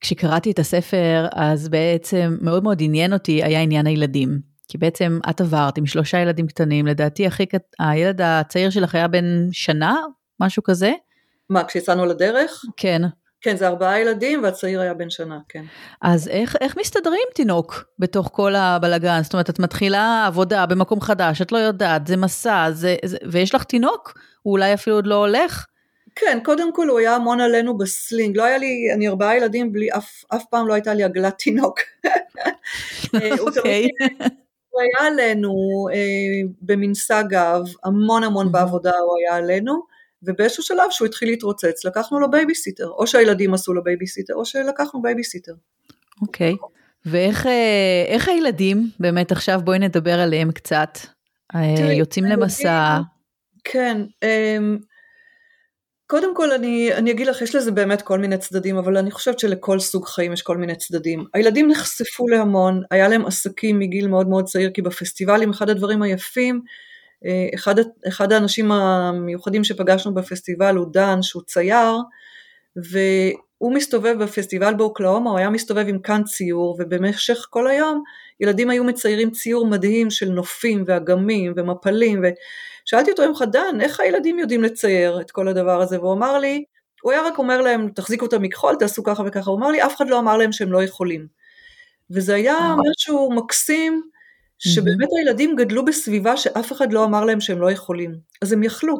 כשקראתי את הספר, אז בעצם מאוד מאוד עניין אותי היה עניין הילדים. כי בעצם את עברת עם שלושה ילדים קטנים, לדעתי הכי קט... הילד הצעיר שלך היה בן שנה, משהו כזה? מה, כשיצאנו לדרך? כן. כן, זה ארבעה ילדים והצעיר היה בן שנה, כן. אז איך, איך מסתדרים תינוק בתוך כל הבלגן? זאת אומרת, את מתחילה עבודה במקום חדש, את לא יודעת, זה מסע, זה, זה, ויש לך תינוק? הוא אולי אפילו עוד לא הולך? כן, קודם כל הוא היה המון עלינו בסלינג, לא היה לי, אני ארבעה ילדים, בלי, אף, אף פעם לא הייתה לי עגלת תינוק. אוקיי. הוא היה עלינו אה, גב, המון המון בעבודה הוא היה עלינו, ובאיזשהו שלב שהוא התחיל להתרוצץ, לקחנו לו בייביסיטר, או שהילדים עשו לו בייביסיטר, או שלקחנו בייביסיטר. אוקיי, okay. ואיך אה, הילדים, באמת עכשיו בואי נדבר עליהם קצת, אה, תראי, יוצאים למסע. כן, אה, קודם כל אני, אני אגיד לך, יש לזה באמת כל מיני צדדים, אבל אני חושבת שלכל סוג חיים יש כל מיני צדדים. הילדים נחשפו להמון, היה להם עסקים מגיל מאוד מאוד צעיר, כי בפסטיבלים אחד הדברים היפים, אחד, אחד האנשים המיוחדים שפגשנו בפסטיבל הוא דן, שהוא צייר, והוא מסתובב בפסטיבל באוקלאומה, הוא היה מסתובב עם כאן ציור, ובמשך כל היום ילדים היו מציירים ציור מדהים של נופים ואגמים ומפלים, ו... שאלתי אותו יום אחד, דן, איך הילדים יודעים לצייר את כל הדבר הזה? והוא אמר לי, הוא היה רק אומר להם, תחזיקו את המכחול, תעשו ככה וככה, הוא אמר לי, אף אחד לא אמר להם שהם לא יכולים. וזה היה אה. משהו מקסים, שבאמת הילדים גדלו בסביבה שאף אחד לא אמר להם שהם לא יכולים, אז הם יכלו.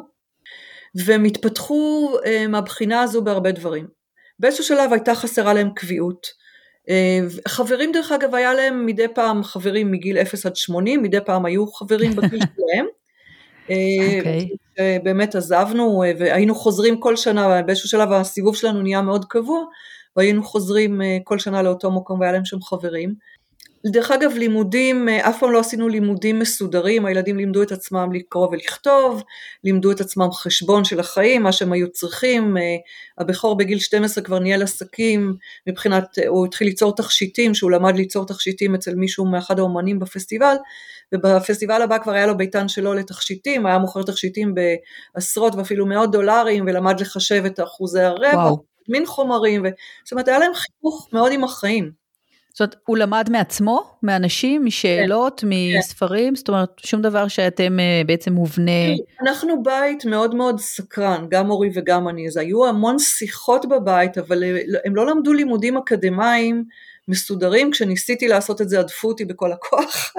והם התפתחו אה, מהבחינה הזו בהרבה דברים. באיזשהו שלב הייתה חסרה להם קביעות. אה, חברים דרך אגב היה להם מדי פעם חברים מגיל 0 עד 80, מדי פעם היו חברים בגיל שלהם, Okay. אוקיי. אה, באמת עזבנו והיינו חוזרים כל שנה, באיזשהו שלב הסיבוב שלנו נהיה מאוד קבוע, והיינו חוזרים כל שנה לאותו מקום והיה להם שם חברים. דרך אגב לימודים, אף פעם לא עשינו לימודים מסודרים, הילדים לימדו את עצמם לקרוא ולכתוב, לימדו את עצמם חשבון של החיים, מה שהם היו צריכים, הבכור בגיל 12 כבר ניהל עסקים, מבחינת, הוא התחיל ליצור תכשיטים, שהוא למד ליצור תכשיטים אצל מישהו מאחד האומנים בפסטיבל, ובפסטיבל הבא כבר היה לו ביתן שלו לתכשיטים, היה מוכר תכשיטים בעשרות ואפילו מאות דולרים, ולמד לחשב את אחוזי הרווח, מין חומרים, ו... זאת אומרת היה להם חיכוך מאוד עם החיים. זאת אומרת, הוא למד מעצמו, מאנשים, משאלות, כן, מספרים, זאת אומרת, שום דבר שאתם אה, בעצם מובנה. אנחנו בית מאוד מאוד סקרן, גם אורי וגם אני, אז היו המון שיחות בבית, אבל אה, הם לא למדו לימודים אקדמיים מסודרים, כשניסיתי לעשות את זה עדפו אותי בכל הכוח,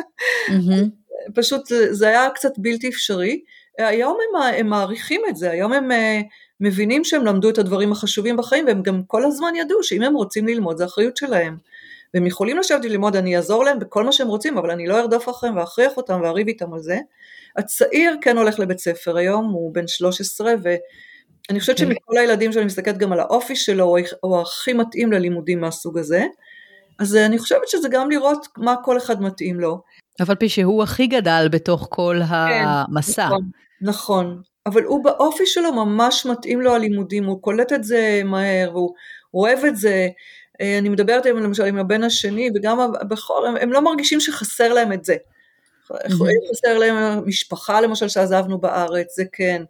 mm-hmm. פשוט זה היה קצת בלתי אפשרי, היום הם, הם מעריכים את זה, היום הם, מבינים שהם למדו את הדברים החשובים בחיים והם גם כל הזמן ידעו שאם הם רוצים ללמוד זה אחריות שלהם. והם יכולים לשבת ללמוד, אני אעזור להם בכל מה שהם רוצים, אבל אני לא ארדוף אחריהם ואכריח אותם ואריב איתם על זה. הצעיר כן הולך לבית ספר היום, הוא בן 13, ואני חושבת כן. שמכל הילדים שאני מסתכלת גם על האופי שלו, הוא, הוא הכי מתאים ללימודים מהסוג הזה. אז אני חושבת שזה גם לראות מה כל אחד מתאים לו. אף על פי שהוא הכי גדל בתוך כל כן, המסע. נכון, נכון, אבל הוא באופי שלו ממש מתאים לו הלימודים, הוא קולט את זה מהר, והוא אוהב את זה. אה, אני מדברת עם למשל עם הבן השני, וגם הבכור, הם, הם לא מרגישים שחסר להם את זה. Mm-hmm. חסר להם משפחה למשל שעזבנו בארץ, זה כן.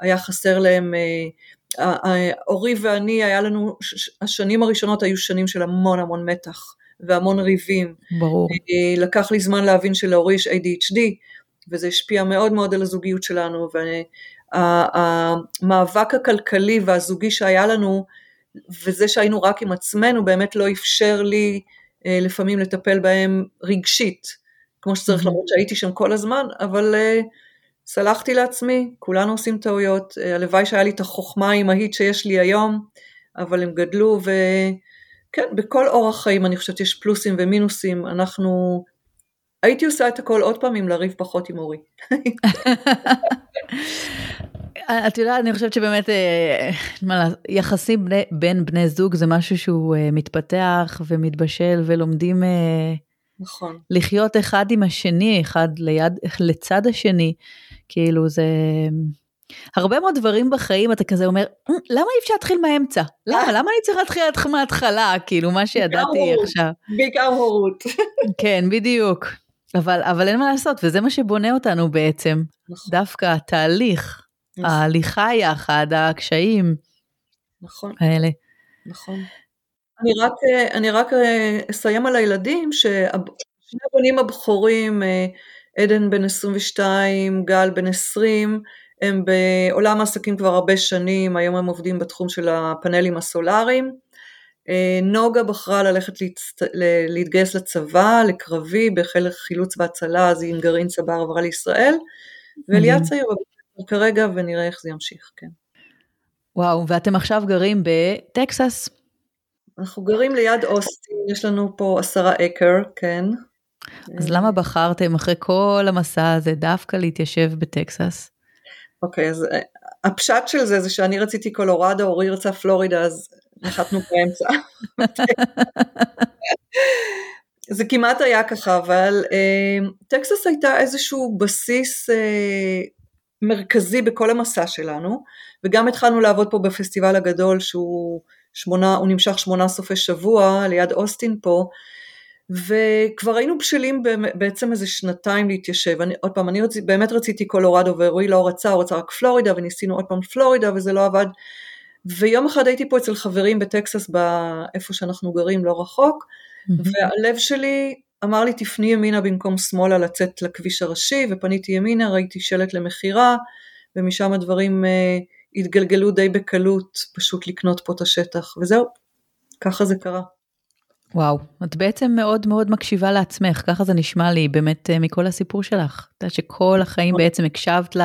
היה חסר להם, אה, אורי ואני, היה לנו, השנים הראשונות היו שנים של המון המון מתח והמון ריבים. ברור. אה, לקח לי זמן להבין שלאורי יש ADHD, וזה השפיע מאוד מאוד על הזוגיות שלנו, והמאבק הכלכלי והזוגי שהיה לנו, וזה שהיינו רק עם עצמנו, באמת לא אפשר לי אה, לפעמים לטפל בהם רגשית, כמו שצריך, mm-hmm. למרות שהייתי שם כל הזמן, אבל uh, סלחתי לעצמי, כולנו עושים טעויות, uh, הלוואי שהיה לי את החוכמה האמהית שיש לי היום, אבל הם גדלו, וכן, בכל אורח חיים אני חושבת יש פלוסים ומינוסים, אנחנו הייתי עושה את הכל עוד פעם אם לריב פחות עם אורי. את יודעת, אני חושבת שבאמת אה, יחסים בין בני זוג זה משהו שהוא אה, מתפתח ומתבשל ולומדים אה, נכון. לחיות אחד עם השני, אחד ליד, לצד השני. כאילו זה... הרבה מאוד דברים בחיים אתה כזה אומר, למה אי אפשר להתחיל מהאמצע? למה? למה אני צריכה להתחיל מההתחלה? כאילו, מה שידעתי עכשיו. בעיקר הורות. כן, בדיוק. אבל, אבל אין מה לעשות, וזה מה שבונה אותנו בעצם. נכון. דווקא התהליך. ההליכה יחד, הקשיים נכון. האלה. נכון. אני רק, אני רק אה, אסיים על הילדים, ששני הבנים הבכורים, אה, עדן בן 22, גל בן 20, הם בעולם העסקים כבר הרבה שנים, היום הם עובדים בתחום של הפאנלים הסולאריים. אה, נוגה בחרה ללכת להצט... להתגייס לצבא, לקרבי, בחיל חילוץ והצלה, אז היא עם גרעין צבר עברה לישראל, ואליה צעיר כרגע ונראה איך זה ימשיך, כן. וואו, ואתם עכשיו גרים בטקסס. אנחנו גרים ליד אוסטין, יש לנו פה עשרה אקר, כן. אז למה בחרתם אחרי כל המסע הזה דווקא להתיישב בטקסס? אוקיי, אז אה, הפשט של זה זה שאני רציתי קולורדו, אורי רצה פלורידה, אז נחתנו באמצע. זה כמעט היה ככה, אבל אה, טקסס הייתה איזשהו בסיס אה, מרכזי בכל המסע שלנו, וגם התחלנו לעבוד פה בפסטיבל הגדול שהוא שמונה, הוא נמשך שמונה סופי שבוע ליד אוסטין פה, וכבר היינו בשלים בעצם איזה שנתיים להתיישב, אני, עוד פעם, אני רצי, באמת רציתי קולורדו ורועי לא רצה, הוא רצה רק פלורידה וניסינו עוד פעם פלורידה וזה לא עבד, ויום אחד הייתי פה אצל חברים בטקסס, איפה שאנחנו גרים, לא רחוק, והלב שלי אמר לי תפני ימינה במקום שמאלה לצאת לכביש הראשי, ופניתי ימינה, ראיתי שלט למכירה, ומשם הדברים uh, התגלגלו די בקלות, פשוט לקנות פה את השטח, וזהו, ככה זה קרה. וואו, את בעצם מאוד מאוד מקשיבה לעצמך, ככה זה נשמע לי באמת uh, מכל הסיפור שלך. את יודעת שכל החיים נכון. בעצם הקשבת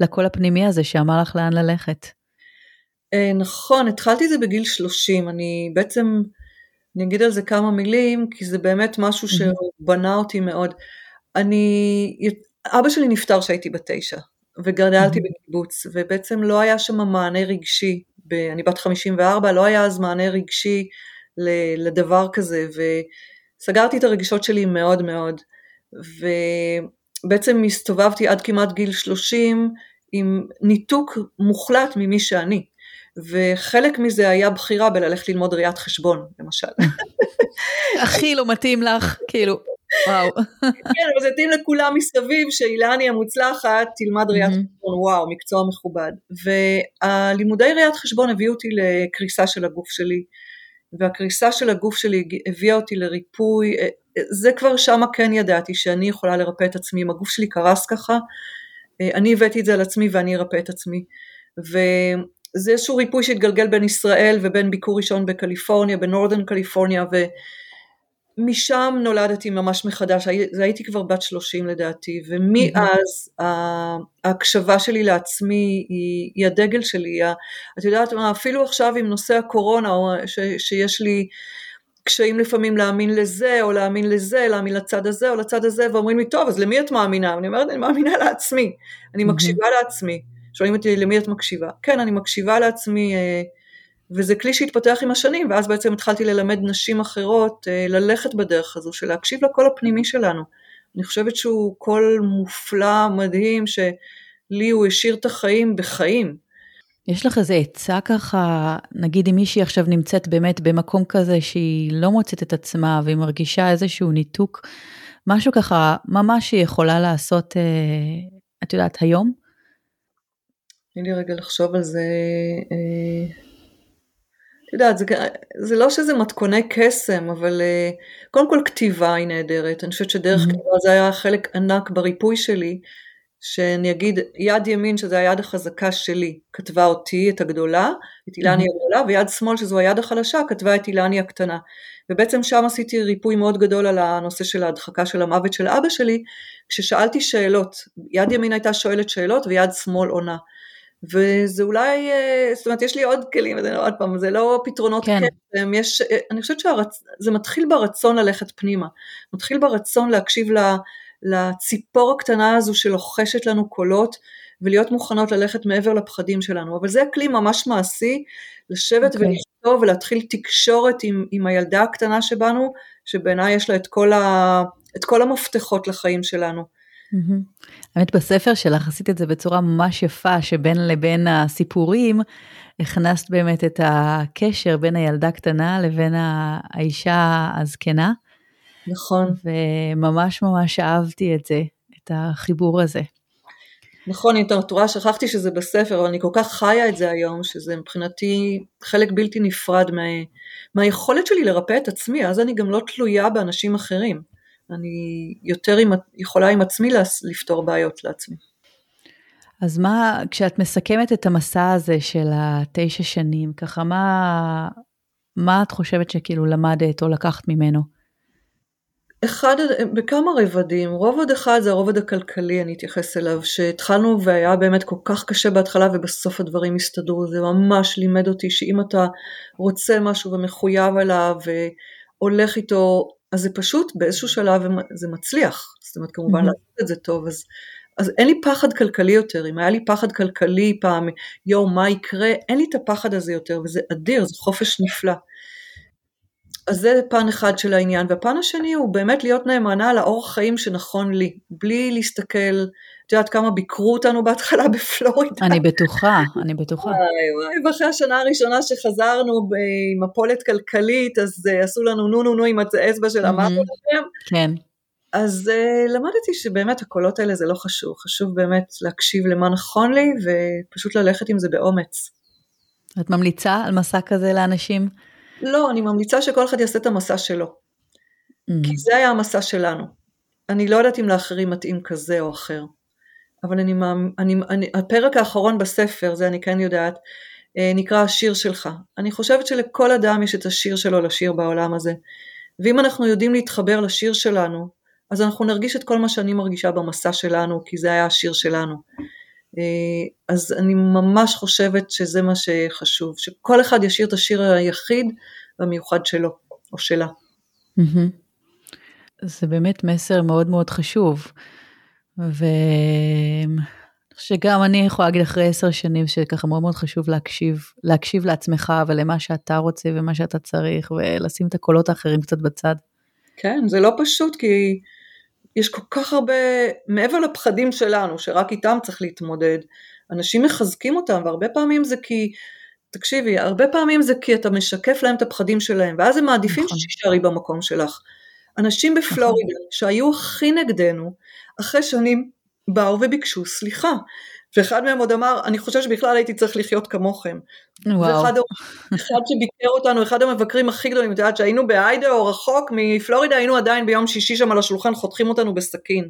לקול הפנימי הזה שאמר לך לאן ללכת. אה, נכון, התחלתי את זה בגיל 30, אני בעצם, אני אגיד על זה כמה מילים, כי זה באמת משהו שבנה אותי מאוד. אני, אבא שלי נפטר כשהייתי בת תשע, וגדלתי בקיבוץ, ובעצם לא היה שם מענה רגשי, ב, אני בת 54, לא היה אז מענה רגשי לדבר כזה, וסגרתי את הרגשות שלי מאוד מאוד, ובעצם הסתובבתי עד כמעט גיל 30 עם ניתוק מוחלט ממי שאני. וחלק מזה היה בחירה בללכת ללמוד ראיית חשבון, למשל. הכי לא מתאים לך, כאילו, וואו. כן, אבל זה מתאים לכולם מסביב, שאילני המוצלחת תלמד ראיית חשבון, וואו, מקצוע מכובד. והלימודי ראיית חשבון הביאו אותי לקריסה של הגוף שלי, והקריסה של הגוף שלי הביאה אותי לריפוי, זה כבר שמה כן ידעתי שאני יכולה לרפא את עצמי, אם הגוף שלי קרס ככה, אני הבאתי את זה על עצמי ואני ארפא את עצמי. זה איזשהו ריפוי שהתגלגל בין ישראל ובין ביקור ראשון בקליפורניה, בנורדן קליפורניה, משם נולדתי ממש מחדש, הייתי כבר בת 30 לדעתי, ומאז ההקשבה שלי לעצמי היא, היא הדגל שלי, את יודעת מה, אפילו עכשיו עם נושא הקורונה, ש, שיש לי קשיים לפעמים להאמין לזה, או להאמין לזה, להאמין לצד הזה או לצד הזה, ואומרים לי, טוב, אז למי את מאמינה? אני אומרת, אני מאמינה לעצמי, אני מקשיבה לעצמי. שואלים אותי, למי את מקשיבה? כן, אני מקשיבה לעצמי, אה, וזה כלי שהתפתח עם השנים, ואז בעצם התחלתי ללמד נשים אחרות אה, ללכת בדרך הזו, של להקשיב לקול הפנימי שלנו. אני חושבת שהוא קול מופלא, מדהים, שלי הוא השאיר את החיים בחיים. יש לך איזה עצה ככה, נגיד אם מישהי עכשיו נמצאת באמת במקום כזה שהיא לא מוצאת את עצמה והיא מרגישה איזשהו ניתוק, משהו ככה ממש שהיא יכולה לעשות, אה, את יודעת, היום? תני לי רגע לחשוב על זה. אה... יודעת, זה, זה לא שזה מתכוני קסם, אבל uh, קודם כל כתיבה היא נהדרת. אני חושבת שדרך mm-hmm. כתיבה זה היה חלק ענק בריפוי שלי, שאני אגיד, יד ימין, שזו היד החזקה שלי, כתבה אותי, את הגדולה, את אילני mm-hmm. הגדולה, ויד שמאל, שזו היד החלשה, כתבה את אילני הקטנה. ובעצם שם עשיתי ריפוי מאוד גדול על הנושא של ההדחקה של המוות של אבא שלי, כששאלתי שאלות, יד ימין הייתה שואלת שאלות ויד שמאל עונה. וזה אולי, אה, זאת אומרת, יש לי עוד כלים, עוד פעם, זה לא פתרונות כן. קסם, יש, אה, אני חושבת שזה מתחיל ברצון ללכת פנימה, מתחיל ברצון להקשיב לציפור הקטנה הזו שלוחשת לנו קולות, ולהיות מוכנות ללכת מעבר לפחדים שלנו, אבל זה כלי ממש מעשי, לשבת okay. אוקיי. ולכתוב ולהתחיל תקשורת עם, עם הילדה הקטנה שבנו, שבעיניי יש לה את כל, ה, את כל המפתחות לחיים שלנו. האמת בספר שלך עשית את זה בצורה ממש יפה, שבין לבין הסיפורים הכנסת באמת את הקשר בין הילדה הקטנה לבין האישה הזקנה. נכון. וממש ממש אהבתי את זה, את החיבור הזה. נכון, אם את רואה, שכחתי שזה בספר, אבל אני כל כך חיה את זה היום, שזה מבחינתי חלק בלתי נפרד מה, מהיכולת שלי לרפא את עצמי, אז אני גם לא תלויה באנשים אחרים. אני יותר עם, יכולה עם עצמי לפתור בעיות לעצמי. אז מה, כשאת מסכמת את המסע הזה של התשע שנים, ככה מה, מה את חושבת שכאילו למדת או לקחת ממנו? אחד, בכמה רבדים, רובד אחד זה הרובד הכלכלי, אני אתייחס אליו, שהתחלנו והיה באמת כל כך קשה בהתחלה ובסוף הדברים הסתדרו, זה ממש לימד אותי שאם אתה רוצה משהו ומחויב אליו והולך איתו אז זה פשוט באיזשהו שלב זה מצליח, זאת אומרת כמובן mm-hmm. לעשות את זה טוב, אז, אז אין לי פחד כלכלי יותר, אם היה לי פחד כלכלי פעם, יואו מה יקרה, אין לי את הפחד הזה יותר, וזה אדיר, זה חופש נפלא. אז זה פן אחד של העניין, והפן השני הוא באמת להיות נאמנה לאורח חיים שנכון לי, בלי להסתכל את יודעת כמה ביקרו אותנו בהתחלה בפלורידה. אני בטוחה, אני בטוחה. וואי וואי, ואחרי השנה הראשונה שחזרנו עם מפולת כלכלית, אז uh, עשו לנו נו נו נו עם האצבע של אמרנו לכם. כן. אז uh, למדתי שבאמת הקולות האלה זה לא חשוב, חשוב באמת להקשיב למה נכון לי, ופשוט ללכת עם זה באומץ. את ממליצה על מסע כזה לאנשים? לא, אני ממליצה שכל אחד יעשה את המסע שלו. Mm. כי זה היה המסע שלנו. אני לא יודעת אם לאחרים מתאים כזה או אחר. אבל אני, אני, אני, הפרק האחרון בספר, זה אני כן יודעת, אה, נקרא השיר שלך. אני חושבת שלכל אדם יש את השיר שלו לשיר בעולם הזה. ואם אנחנו יודעים להתחבר לשיר שלנו, אז אנחנו נרגיש את כל מה שאני מרגישה במסע שלנו, כי זה היה השיר שלנו. אה, אז אני ממש חושבת שזה מה שחשוב, שכל אחד ישיר את השיר היחיד והמיוחד שלו, או שלה. זה באמת מסר מאוד מאוד חשוב. ושגם אני יכולה להגיד אחרי עשר שנים שככה מאוד מאוד חשוב להקשיב, להקשיב לעצמך ולמה שאתה רוצה ומה שאתה צריך ולשים את הקולות האחרים קצת בצד. כן, זה לא פשוט כי יש כל כך הרבה, מעבר לפחדים שלנו, שרק איתם צריך להתמודד, אנשים מחזקים אותם והרבה פעמים זה כי, תקשיבי, הרבה פעמים זה כי אתה משקף להם את הפחדים שלהם ואז הם מעדיפים נכון. שתישארי במקום שלך. אנשים בפלורידה נכון. שהיו הכי נגדנו, אחרי שנים באו וביקשו סליחה. ואחד מהם עוד אמר, אני חושב שבכלל הייתי צריך לחיות כמוכם. וואו. ואחד אחד שביקר אותנו, אחד המבקרים הכי גדולים, את יודעת שהיינו באיידאו רחוק מפלורידה, היינו עדיין ביום שישי שם על השולחן חותכים אותנו בסכין.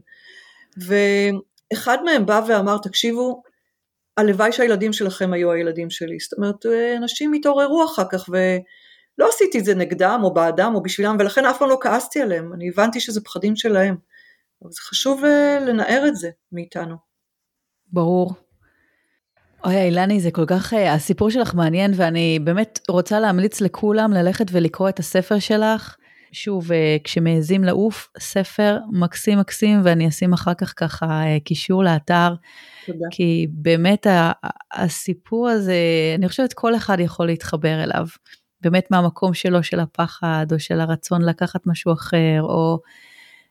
ואחד מהם בא ואמר, תקשיבו, הלוואי שהילדים שלכם היו הילדים שלי. זאת אומרת, אנשים התעוררו אחר כך ו... לא עשיתי את זה נגדם או בעדם או בשבילם, ולכן אף פעם לא כעסתי עליהם, אני הבנתי שזה פחדים שלהם. אבל זה חשוב אה, לנער את זה מאיתנו. ברור. אוי, אילני, זה כל כך, אה, הסיפור שלך מעניין, ואני באמת רוצה להמליץ לכולם ללכת ולקרוא את הספר שלך. שוב, אה, כשמעזים לעוף, ספר מקסים מקסים, ואני אשים אחר כך ככה קישור לאתר. תודה. כי באמת הסיפור הזה, אני חושבת כל אחד יכול להתחבר אליו. באמת מהמקום שלו, של הפחד, או של הרצון לקחת משהו אחר, או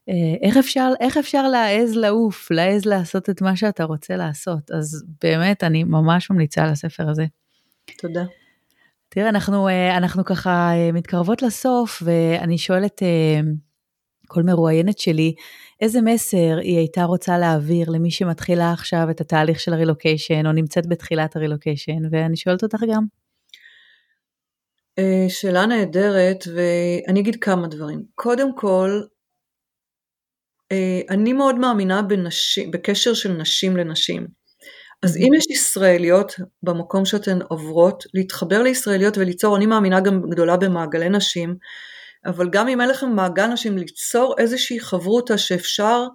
אה, איך אפשר, איך אפשר להעז לעוף, להעז לעשות את מה שאתה רוצה לעשות. אז באמת, אני ממש ממליצה על הספר הזה. תודה. תראה, אנחנו, אה, אנחנו ככה אה, מתקרבות לסוף, ואני שואלת כל מרואיינת שלי, איזה מסר היא הייתה רוצה להעביר למי שמתחילה עכשיו את התהליך של הרילוקיישן, או נמצאת בתחילת הרילוקיישן, ואני שואלת אותך גם. שאלה נהדרת, ואני אגיד כמה דברים. קודם כל, אה, אני מאוד מאמינה בנשים, בקשר של נשים לנשים. אז אם יש ישראליות במקום שאתן עוברות, להתחבר לישראליות וליצור, אני מאמינה גם גדולה במעגלי נשים, אבל גם אם אין לכם מעגל נשים, ליצור איזושהי חברותה שאפשר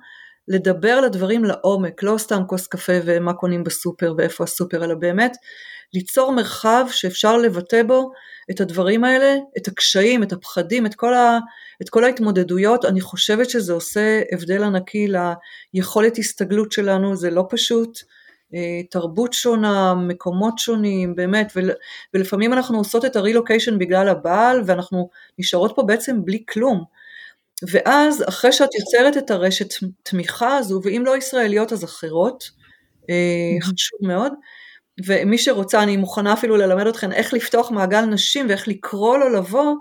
לדבר על הדברים לעומק, לא סתם כוס קפה ומה קונים בסופר ואיפה הסופר, אלא באמת ליצור מרחב שאפשר לבטא בו את הדברים האלה, את הקשיים, את הפחדים, את כל, ה, את כל ההתמודדויות, אני חושבת שזה עושה הבדל ענקי ליכולת הסתגלות שלנו, זה לא פשוט, אה, תרבות שונה, מקומות שונים, באמת, ול, ולפעמים אנחנו עושות את הרילוקיישן בגלל הבעל, ואנחנו נשארות פה בעצם בלי כלום. ואז אחרי שאת יוצרת את הרשת תמיכה הזו, ואם לא ישראליות אז אחרות, אה, חשוב מאוד, ומי שרוצה, אני מוכנה אפילו ללמד אתכם איך לפתוח מעגל נשים ואיך לקרוא לו לבוא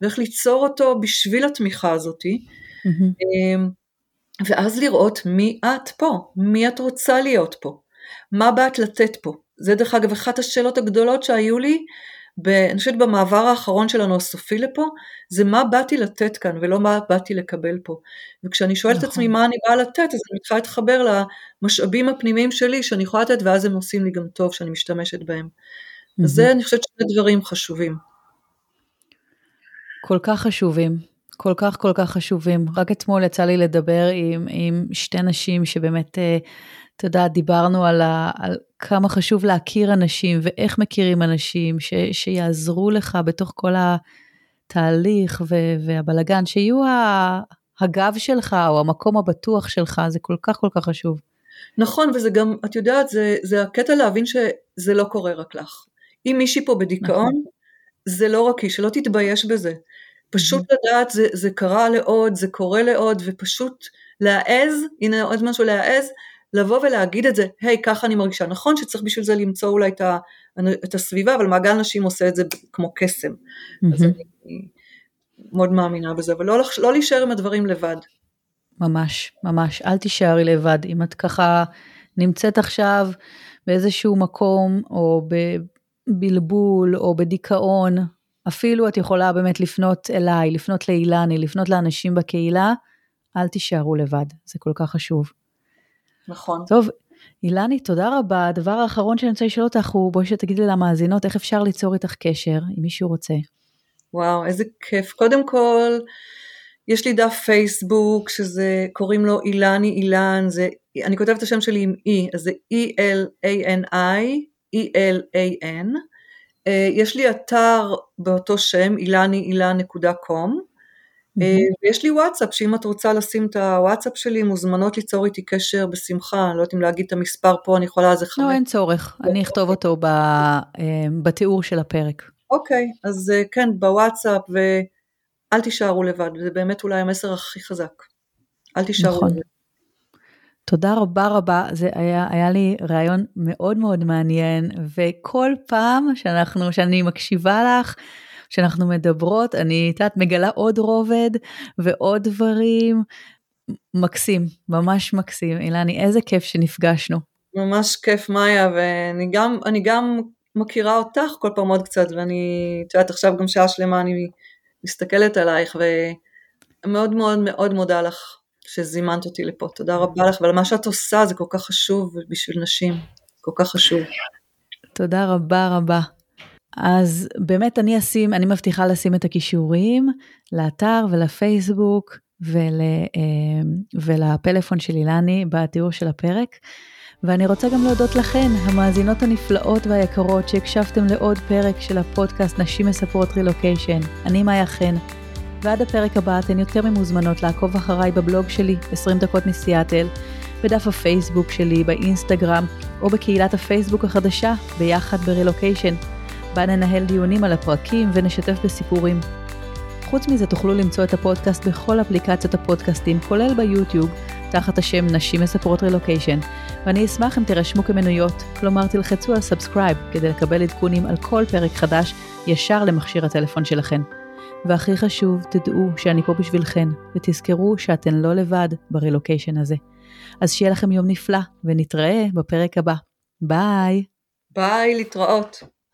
ואיך ליצור אותו בשביל התמיכה הזאתי. Mm-hmm. ואז לראות מי את פה, מי את רוצה להיות פה, מה באת לתת פה. זה דרך אגב אחת השאלות הגדולות שהיו לי אני חושבת במעבר האחרון שלנו הסופי לפה, זה מה באתי לתת כאן ולא מה באתי לקבל פה. וכשאני שואלת נכון. את עצמי מה אני באה לתת, אז אני מתחילה להתחבר למשאבים הפנימיים שלי שאני יכולה לתת ואז הם עושים לי גם טוב שאני משתמשת בהם. Mm-hmm. אז זה אני חושבת שני דברים חשובים. כל כך חשובים, כל כך כל כך חשובים. רק אתמול יצא לי לדבר עם, עם שתי נשים שבאמת, אה, אתה יודע, דיברנו על, ה, על כמה חשוב להכיר אנשים ואיך מכירים אנשים ש, שיעזרו לך בתוך כל התהליך והבלגן, שיהיו הגב שלך או המקום הבטוח שלך, זה כל כך כל כך חשוב. נכון, וזה גם, את יודעת, זה, זה הקטע להבין שזה לא קורה רק לך. אם מישהי פה בדיכאון, נכון. זה לא רק היא, שלא תתבייש בזה. פשוט. לדעת, זה, זה קרה לעוד, זה קורה לעוד, ופשוט להעז, הנה עוד משהו להעז, לבוא ולהגיד את זה, היי, hey, ככה אני מרגישה. נכון שצריך בשביל זה למצוא אולי את, ה, את הסביבה, אבל מעגל נשים עושה את זה כמו קסם. Mm-hmm. אז אני מאוד מאמינה בזה, אבל לא, לא להישאר עם הדברים לבד. ממש, ממש. אל תישארי לבד. אם את ככה נמצאת עכשיו באיזשהו מקום, או בבלבול, או בדיכאון, אפילו את יכולה באמת לפנות אליי, לפנות לאילני, לפנות לאנשים בקהילה, אל תישארו לבד, זה כל כך חשוב. נכון. טוב, אילני, תודה רבה. הדבר האחרון שאני רוצה לשאול אותך הוא, בואי שתגידי למאזינות, איך אפשר ליצור איתך קשר, אם מישהו רוצה. וואו, איזה כיף. קודם כל, יש לי דף פייסבוק, שזה, קוראים לו אילני אילן, זה, אני כותבת את השם שלי עם E, אז זה E-L-A-N-I, E-L-A-N. אה, יש לי אתר באותו שם, אילני אילן.com. אה, ויש לי וואטסאפ, שאם את רוצה לשים את הוואטסאפ שלי, מוזמנות ליצור איתי קשר בשמחה, אני לא יודעת אם להגיד את המספר פה, אני יכולה, זה חמש. לא, אין צורך, אני אכתוב אותו אה, בתיאור של הפרק. אוקיי, אז כן, בוואטסאפ, ואל תישארו לבד, זה באמת אולי המסר הכי חזק. אל תישארו נכון. לבד. תודה רבה רבה, זה היה, היה לי רעיון מאוד מאוד מעניין, וכל פעם שאנחנו, שאני מקשיבה לך, כשאנחנו מדברות, אני, את יודעת, מגלה עוד רובד ועוד דברים. מקסים, ממש מקסים. אילני, איזה כיף שנפגשנו. ממש כיף, מאיה, ואני גם, גם מכירה אותך כל פעם עוד קצת, ואני, את יודעת, עכשיו גם שעה שלמה אני מסתכלת עלייך, ומאוד מאוד מאוד מודה לך שזימנת אותי לפה. תודה רבה לך, ועל מה שאת עושה זה כל כך חשוב בשביל נשים, כל כך חשוב. תודה רבה רבה. אז באמת אני אשים, אני מבטיחה לשים את הכישורים לאתר ולפייסבוק ול, ולפלאפון של אילני בתיאור של הפרק. ואני רוצה גם להודות לכן, המאזינות הנפלאות והיקרות שהקשבתם לעוד פרק של הפודקאסט נשים מספרות רילוקיישן. אני מאיה חן, ועד הפרק הבא אתן יותר ממוזמנות לעקוב אחריי בבלוג שלי, 20 דקות מסיאטל, בדף הפייסבוק שלי, באינסטגרם, או בקהילת הפייסבוק החדשה, ביחד ברילוקיישן, בה ננהל דיונים על הפרקים ונשתף בסיפורים. חוץ מזה תוכלו למצוא את הפודקאסט בכל אפליקציות הפודקאסטים, כולל ביוטיוב, תחת השם נשים מספרות רילוקיישן, ואני אשמח אם תירשמו כמנויות, כלומר תלחצו על subscribe כדי לקבל עדכונים על כל פרק חדש ישר למכשיר הטלפון שלכן. והכי חשוב, תדעו שאני פה בשבילכן, ותזכרו שאתן לא לבד ברילוקיישן הזה. אז שיהיה לכם יום נפלא, ונתראה בפרק הבא. ביי! ביי, להתראות.